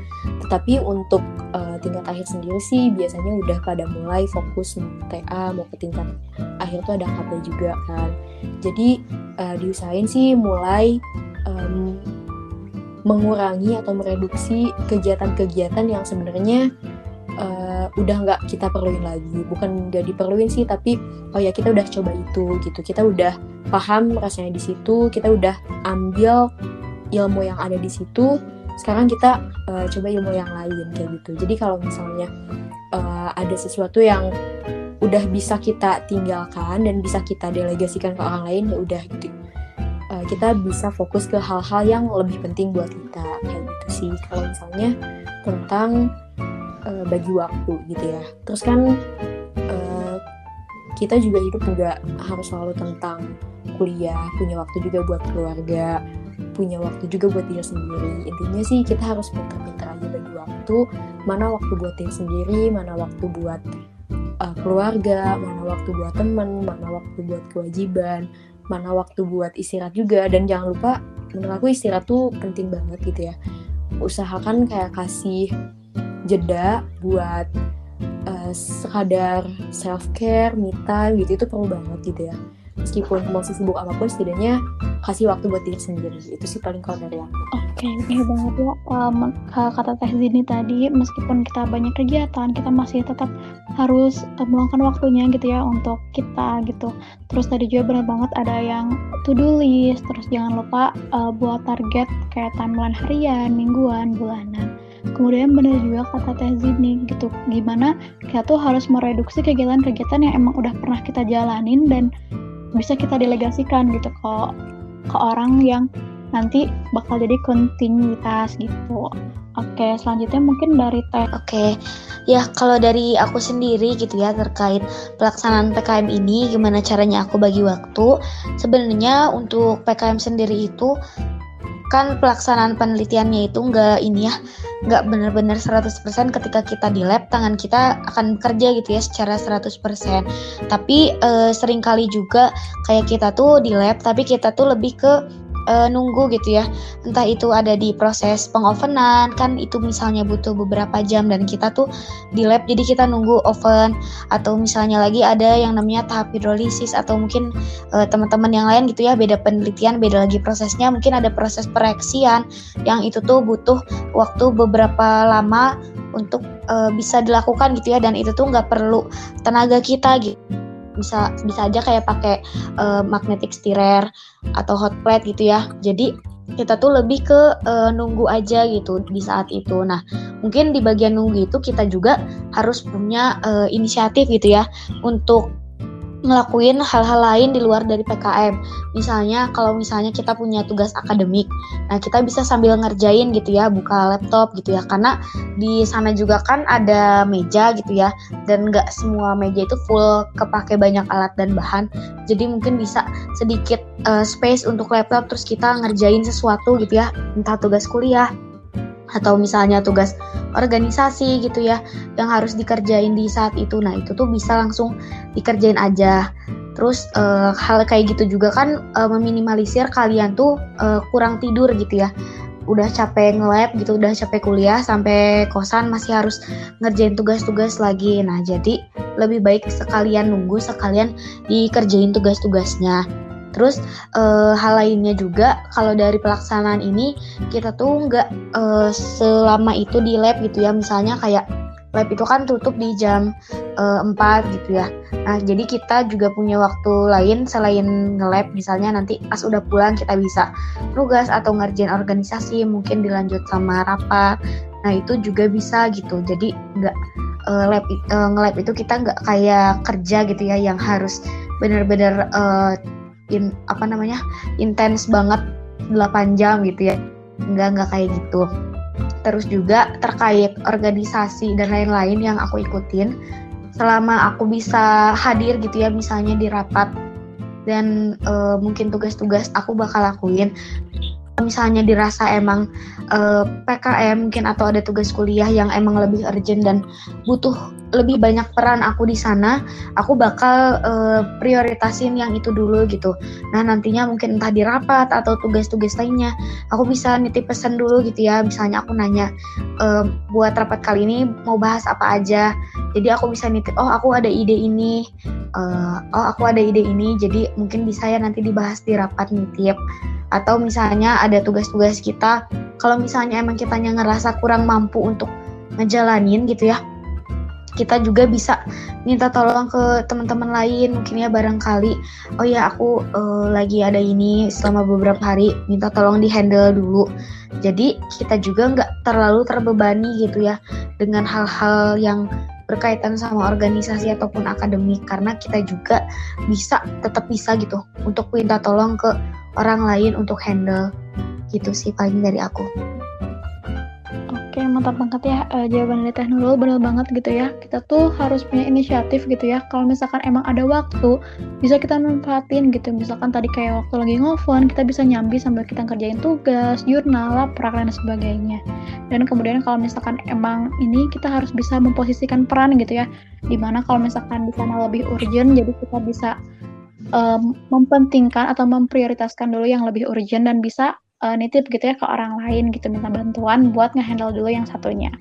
Tetapi untuk uh, tingkat akhir sendiri sih biasanya udah pada mulai fokus TA mau ke tingkat akhir tuh ada KP juga kan. Jadi uh, diusahain sih mulai um, mengurangi atau mereduksi kegiatan-kegiatan yang sebenarnya uh, udah nggak kita perluin lagi. Bukan nggak diperluin sih tapi oh ya kita udah coba itu gitu. Kita udah paham rasanya di situ kita udah ambil ilmu yang ada di situ sekarang kita uh, coba ilmu yang lain kayak gitu. Jadi kalau misalnya uh, ada sesuatu yang udah bisa kita tinggalkan dan bisa kita delegasikan ke orang lain ya udah gitu. Kita bisa fokus ke hal-hal yang lebih penting buat kita kayak gitu sih. Kalau misalnya tentang uh, bagi waktu gitu ya. Terus kan uh, kita juga hidup juga harus selalu tentang kuliah punya waktu juga buat keluarga punya waktu juga buat diri sendiri. Intinya sih kita harus pintar-pintar aja bagi waktu. Mana waktu buat diri sendiri mana waktu buat uh, keluarga mana waktu buat teman mana waktu buat kewajiban mana waktu buat istirahat juga. Dan jangan lupa menurut aku istirahat tuh penting banget gitu ya. Usahakan kayak kasih jeda buat uh, sekadar self care, me gitu itu perlu banget gitu ya. Meskipun mau sibuk apa pun setidaknya kasih waktu buat diri sendiri. Itu sih paling kalau dari aku. Oke okay, benar banget ya um, kata Teh Zini tadi meskipun kita banyak kegiatan kita masih tetap harus uh, meluangkan waktunya gitu ya untuk kita gitu. Terus tadi juga benar banget ada yang to do list terus jangan lupa uh, buat target kayak timeline harian mingguan bulanan kemudian benar juga kata Teh Zini gitu gimana kita tuh harus mereduksi kegiatan-kegiatan yang emang udah pernah kita jalanin dan bisa kita delegasikan gitu ke ke orang yang nanti bakal jadi kontinuitas gitu. Oke, selanjutnya mungkin dari teh. Oke, ya kalau dari aku sendiri gitu ya terkait pelaksanaan PKM ini, gimana caranya aku bagi waktu? Sebenarnya untuk PKM sendiri itu kan pelaksanaan penelitiannya itu enggak ini ya nggak benar-benar 100% ketika kita di lab tangan kita akan bekerja gitu ya secara 100% tapi e, sering kali juga kayak kita tuh di lab tapi kita tuh lebih ke uh, nunggu gitu ya. Entah itu ada di proses pengovenan kan itu misalnya butuh beberapa jam dan kita tuh di lab jadi kita nunggu oven. Atau misalnya lagi ada yang namanya tahap hidrolisis atau mungkin uh, teman-teman yang lain gitu ya beda penelitian beda lagi prosesnya mungkin ada proses pereaksian yang itu tuh butuh waktu beberapa lama untuk uh, bisa dilakukan gitu ya dan itu tuh nggak perlu tenaga kita gitu bisa bisa aja kayak pakai uh, magnetic stirrer atau hot plate gitu ya jadi kita tuh lebih ke uh, nunggu aja gitu di saat itu. Nah, mungkin di bagian nunggu itu kita juga harus punya uh, inisiatif gitu ya untuk ngelakuin hal-hal lain di luar dari PKM. Misalnya kalau misalnya kita punya tugas akademik, nah kita bisa sambil ngerjain gitu ya, buka laptop gitu ya, karena di sana juga kan ada meja gitu ya, dan nggak semua meja itu full kepake banyak alat dan bahan. Jadi mungkin bisa sedikit uh, space untuk laptop, terus kita ngerjain sesuatu gitu ya, entah tugas kuliah atau misalnya tugas organisasi gitu ya yang harus dikerjain di saat itu. Nah itu tuh bisa langsung dikerjain aja. Terus uh, hal kayak gitu juga kan uh, meminimalisir kalian tuh uh, kurang tidur gitu ya. Udah capek nge-lab gitu udah capek kuliah sampai kosan masih harus ngerjain tugas-tugas lagi. Nah jadi lebih baik sekalian nunggu sekalian dikerjain tugas-tugasnya Terus uh, hal lainnya juga kalau dari pelaksanaan ini kita tuh nggak uh, selama itu di lab gitu ya. Misalnya kayak lab itu kan tutup di jam uh, eh, 4 gitu ya. Nah, jadi kita juga punya waktu lain selain nge-lab misalnya nanti pas udah pulang kita bisa nugas atau ngerjain organisasi, mungkin dilanjut sama rapat. Nah, itu juga bisa gitu. Jadi nggak uh, lab uh, nge-lab itu kita nggak kayak kerja gitu ya yang harus benar-benar uh, in, apa namanya intens banget 8 jam gitu ya. Nggak nggak kayak gitu. Terus juga terkait organisasi dan lain-lain yang aku ikutin selama aku bisa hadir gitu ya misalnya di rapat dan uh, mungkin tugas-tugas aku bakal lakuin. Misalnya dirasa emang uh, eh, PKM mungkin atau ada tugas kuliah yang emang lebih urgent dan butuh lebih banyak peran aku di sana, aku bakal uh, prioritasin yang itu dulu gitu. Nah nantinya mungkin entah di rapat atau tugas-tugas lainnya, aku bisa nitip pesan dulu gitu ya. Misalnya aku nanya uh, buat rapat kali ini mau bahas apa aja, jadi aku bisa nitip. Oh aku ada ide ini, uh, oh aku ada ide ini, jadi mungkin bisa ya nanti dibahas di rapat nitip atau misalnya ada tugas-tugas kita kalau misalnya emang kitanya ngerasa kurang mampu untuk ngejalanin gitu ya kita juga bisa minta tolong ke teman-teman lain mungkin ya barangkali. Oh ya aku uh, lagi ada ini selama beberapa hari minta tolong di handle dulu. Jadi kita juga nggak terlalu terbebani gitu ya dengan hal-hal yang berkaitan sama organisasi ataupun akademik karena kita juga bisa tetap bisa gitu untuk minta tolong ke orang lain untuk handle. Gitu sih paling dari aku. Mantap banget ya uh, jawaban dari Teh Nurul benar banget gitu ya. Kita tuh harus punya inisiatif gitu ya. Kalau misalkan emang ada waktu bisa kita manfaatin gitu. Misalkan tadi kayak waktu lagi ngophone kita bisa nyambi sambil kita kerjain tugas jurnal laprak dan sebagainya. Dan kemudian kalau misalkan emang ini kita harus bisa memposisikan peran gitu ya. Di mana kalau misalkan di sana lebih urgent jadi kita bisa um, mempentingkan atau memprioritaskan dulu yang lebih urgent dan bisa uh, nitip gitu ya ke orang lain gitu minta bantuan buat ngehandle dulu yang satunya.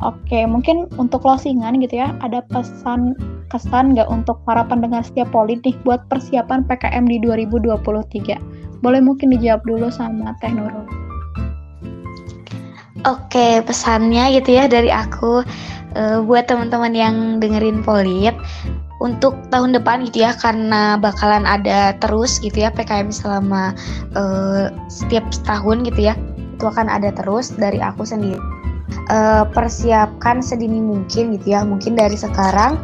Oke, mungkin untuk closingan gitu ya, ada pesan kesan nggak untuk para pendengar setiap politik buat persiapan PKM di 2023? Boleh mungkin dijawab dulu sama Teh Nurul. Oke, pesannya gitu ya dari aku uh, buat teman-teman yang dengerin Polit untuk tahun depan gitu ya karena bakalan ada terus gitu ya PKM selama uh, setiap tahun gitu ya itu akan ada terus dari aku sendiri. Uh, persiapkan sedini mungkin gitu ya mungkin dari sekarang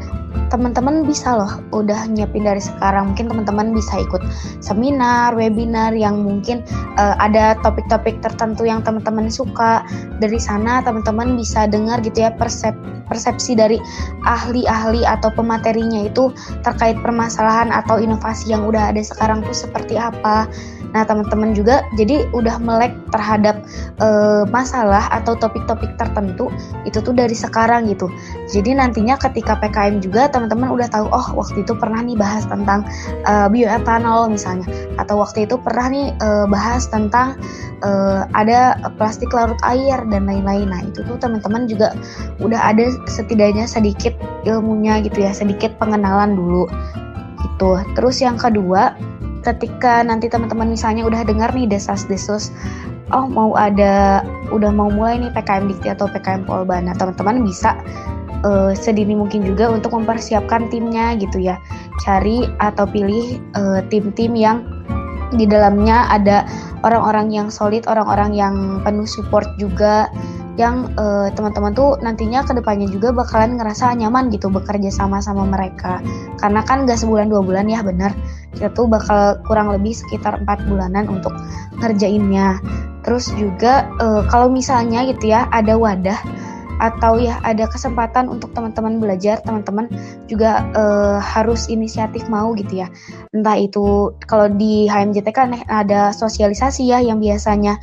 teman-teman bisa loh udah nyiapin dari sekarang. Mungkin teman-teman bisa ikut seminar webinar yang mungkin uh, ada topik-topik tertentu yang teman-teman suka. Dari sana teman-teman bisa dengar gitu ya persep persepsi dari ahli-ahli atau pematerinya itu terkait permasalahan atau inovasi yang udah ada sekarang tuh seperti apa Nah, teman-teman juga jadi udah melek terhadap uh, masalah atau topik-topik tertentu itu tuh dari sekarang gitu. Jadi nantinya ketika PKM juga teman-teman udah tahu oh waktu itu pernah nih bahas tentang uh, bioetanol misalnya atau waktu itu pernah nih uh, bahas tentang uh, ada plastik larut air dan lain-lain. Nah, itu tuh teman-teman juga udah ada setidaknya sedikit ilmunya gitu ya, sedikit pengenalan dulu gitu. Terus yang kedua, ketika nanti teman-teman misalnya udah dengar nih desas-desus oh mau ada udah mau mulai nih PKM Dikti atau PKM Polban nah teman-teman bisa uh, sedini mungkin juga untuk mempersiapkan timnya gitu ya. Cari atau pilih uh, tim-tim yang di dalamnya ada orang-orang yang solid orang-orang yang penuh support juga yang uh, teman-teman tuh nantinya ke depannya juga bakalan ngerasa nyaman gitu bekerja sama sama mereka. Karena kan gak sebulan dua bulan ya bener. Kita tuh bakal kurang lebih sekitar empat bulanan untuk ngerjainnya. Terus juga uh, kalau misalnya gitu ya ada wadah atau ya ada kesempatan untuk teman-teman belajar, teman-teman juga uh, harus inisiatif mau gitu ya. Entah itu kalau di HMJT kan ada sosialisasi ya yang biasanya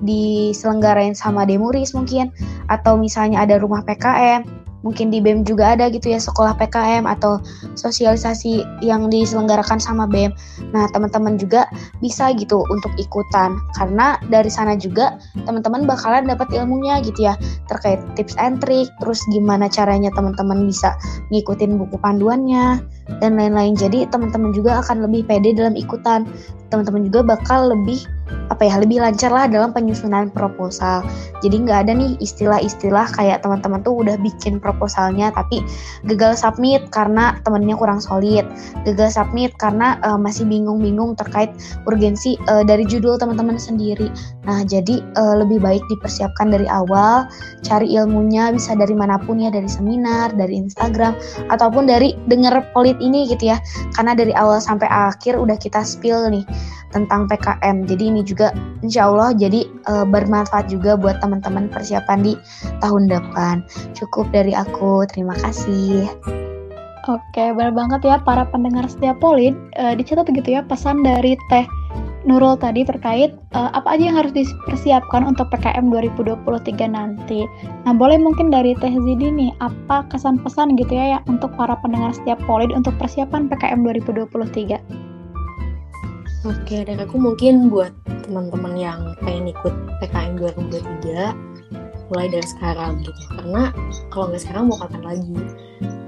diselenggarain sama Demuris mungkin atau misalnya ada rumah PKM mungkin di BEM juga ada gitu ya sekolah PKM atau sosialisasi yang diselenggarakan sama BEM. Nah, teman-teman juga bisa gitu untuk ikutan karena dari sana juga teman-teman bakalan dapat ilmunya gitu ya terkait tips and trick, terus gimana caranya teman-teman bisa ngikutin buku panduannya dan lain-lain. Jadi, teman-teman juga akan lebih pede dalam ikutan. Teman-teman juga bakal lebih apa ya lebih lancar lah dalam penyusunan proposal. Jadi nggak ada nih istilah-istilah kayak teman-teman tuh udah bikin proposalnya tapi gagal submit karena temennya kurang solid, gagal submit karena uh, masih bingung-bingung terkait urgensi uh, dari judul teman-teman sendiri. Nah jadi uh, lebih baik dipersiapkan dari awal, cari ilmunya bisa dari mana pun ya dari seminar, dari Instagram ataupun dari denger polit ini gitu ya. Karena dari awal sampai akhir udah kita spill nih tentang PKM. Jadi ini juga insya Allah jadi e, bermanfaat juga buat teman-teman persiapan di tahun depan. Cukup dari aku, terima kasih. Oke, benar banget ya para pendengar setiap polit e, dicatat gitu ya pesan dari Teh Nurul tadi terkait uh, apa aja yang harus dipersiapkan untuk PKM 2023 nanti. Nah, boleh mungkin dari Teh Zidi nih, apa kesan-pesan gitu ya, ya untuk para pendengar setiap polit untuk persiapan PKM 2023? Oke, dan aku mungkin buat teman-teman yang pengen ikut PKM 2023 mulai dari sekarang gitu. Karena kalau nggak sekarang mau kapan lagi?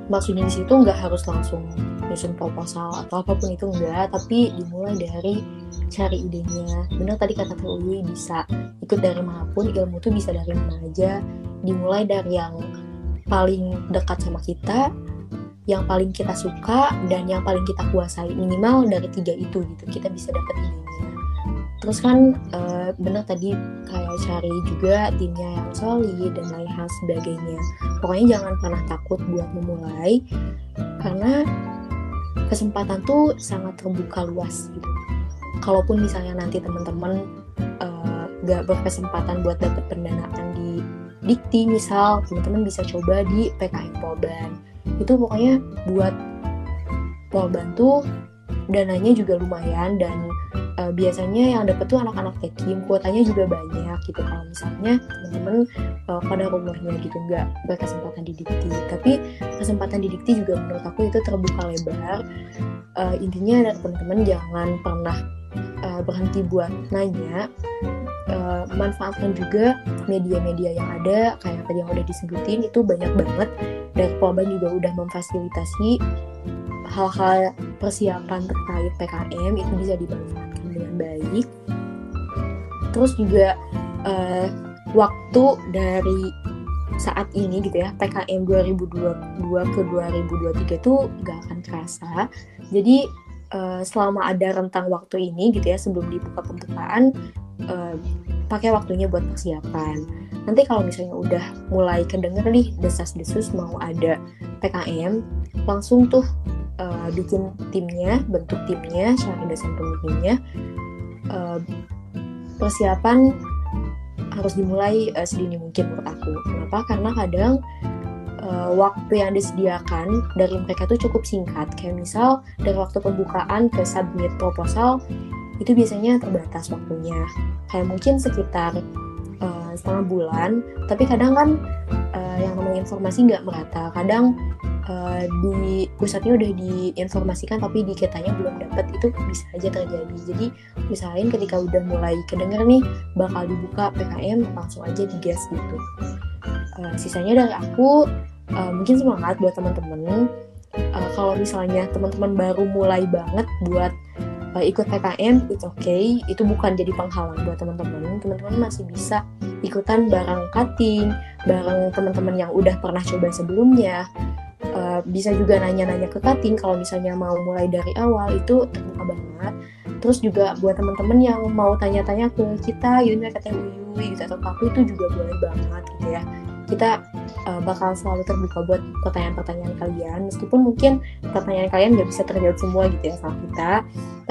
Maksudnya di situ nggak harus langsung nyusun proposal atau apa pun itu enggak, tapi dimulai dari cari idenya. Benar tadi kata Teh bisa ikut dari mana pun, ilmu tuh bisa dari mana aja. Dimulai dari yang paling dekat sama kita, yang paling kita suka dan yang paling kita kuasai minimal dari tiga itu gitu kita bisa dapat idenya. Terus kan e, benar tadi kayak cari juga timnya yang solid dan lain hal sebagainya. Pokoknya jangan pernah takut buat memulai karena kesempatan tuh sangat terbuka luas gitu. Kalaupun misalnya nanti teman-teman uh, gak berkesempatan buat dapat pendanaan di dikti misal teman-teman bisa coba di PKM Polban itu pokoknya buat Polban tuh dananya juga lumayan dan uh, biasanya yang dapet tuh anak-anak tekim kuotanya juga banyak gitu. Kalau misalnya teman-teman uh, pada umurnya gitu nggak berkesempatan di dikti tapi kesempatan di dikti juga menurut aku itu terbuka lebar. Uh, intinya teman-teman jangan pernah uh, berhenti buat nanya uh, manfaatkan juga media-media yang ada kayak tadi yang udah disebutin itu banyak banget dan Polban juga udah memfasilitasi hal-hal persiapan terkait PKM itu bisa dimanfaatkan dengan baik. Terus juga uh, waktu dari saat ini gitu ya PKM 2022 ke 2023 itu gak akan terasa. Jadi uh, selama ada rentang waktu ini gitu ya sebelum dibuka pembukaan uh, pakai waktunya buat persiapan. Nanti kalau misalnya udah mulai kedenger nih desas-desus mau ada PKM, langsung tuh uh, bikin timnya, bentuk timnya, cari dosen pembimbingnya. Uh, persiapan harus dimulai uh, sedini mungkin menurut aku. Kenapa? Karena kadang uh, waktu yang disediakan dari mereka tuh cukup singkat. Kayak misal dari waktu pembukaan ke submit proposal itu biasanya terbatas waktunya. Kayak mungkin sekitar uh, setengah bulan. Tapi kadang kan uh, yang namanya informasi nggak merata. Kadang uh, di pusatnya udah diinformasikan tapi di kitanya belum dapat itu bisa aja terjadi jadi misalnya ketika udah mulai kedenger nih bakal dibuka PKM langsung aja digas gitu uh, sisanya dari aku uh, mungkin semangat buat teman-teman. Uh, kalau misalnya teman-teman baru mulai banget buat uh, ikut PKM itu oke okay. itu bukan jadi penghalang buat teman-teman. Teman-teman masih bisa ikutan bareng cutting bareng teman-teman yang udah pernah coba sebelumnya. Uh, bisa juga nanya-nanya ke cutting kalau misalnya mau mulai dari awal itu terbuka banget. Terus juga buat teman-teman yang mau tanya-tanya ke kita katanya Uyui gitu atau aku itu juga boleh banget gitu ya kita uh, bakal selalu terbuka buat pertanyaan-pertanyaan kalian meskipun mungkin pertanyaan kalian nggak bisa terjawab semua gitu ya sama kita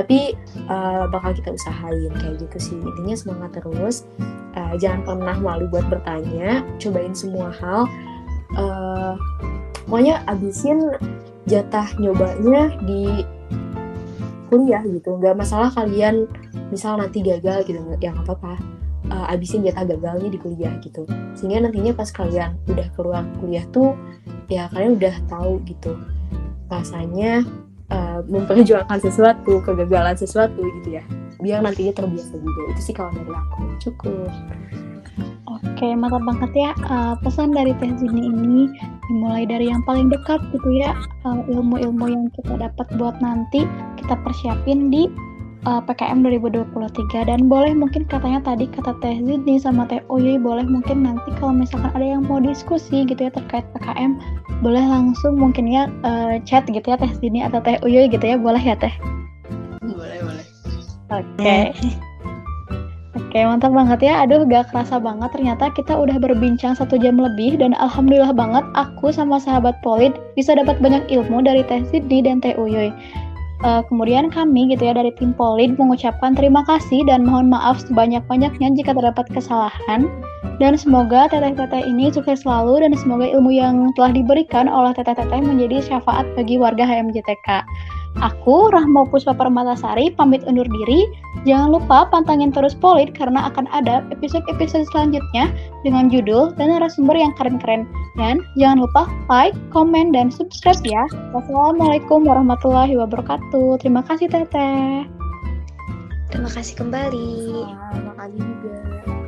tapi uh, bakal kita usahain kayak gitu sih. Intinya semangat terus. Uh, jangan pernah malu buat bertanya cobain semua hal. Uh, pokoknya abisin jatah nyobanya di kuliah gitu. Nggak masalah kalian misal nanti gagal gitu yang apa apa uh, abisin jatah gagalnya di kuliah gitu. Sehingga nantinya pas kalian udah keluar kuliah tuh ya kalian udah tahu gitu rasanya uh, memperjuangkan sesuatu kegagalan sesuatu gitu ya. Biar nantinya terbiasa juga. Itu sih kalau dari aku. Cukup Oke, mantap banget ya. Uh, pesan dari Teh Zini ini dimulai dari yang paling dekat gitu ya. Ilmu ilmu-ilmu yang kita dapat buat nanti kita persiapin di uh, PKM 2023 dan boleh mungkin katanya tadi kata Teh Zini sama Teh Uyuy boleh mungkin nanti kalau misalkan ada yang mau diskusi gitu ya terkait PKM boleh langsung mungkin ya uh, chat gitu ya Teh Zini atau Teh Uyuy gitu ya boleh ya Teh boleh boleh oke okay. Oke, mantap banget ya. Aduh, gak kerasa banget ternyata kita udah berbincang satu jam lebih dan alhamdulillah banget aku sama sahabat Polid bisa dapat banyak ilmu dari Teh Sidni dan Teh Uyuy. Uh, kemudian kami gitu ya dari tim Polid mengucapkan terima kasih dan mohon maaf sebanyak-banyaknya jika terdapat kesalahan. Dan semoga teteh-teteh ini sukses selalu dan semoga ilmu yang telah diberikan oleh teteh-teteh menjadi syafaat bagi warga HMJTK. Aku, Rahma Puspa Permatasari, pamit undur diri. Jangan lupa pantangin terus Polit karena akan ada episode-episode selanjutnya dengan judul dan narasumber yang keren-keren. Dan jangan lupa like, komen, dan subscribe ya. Wassalamualaikum warahmatullahi wabarakatuh. Terima kasih Teteh. Terima kasih kembali. Terima kasih juga.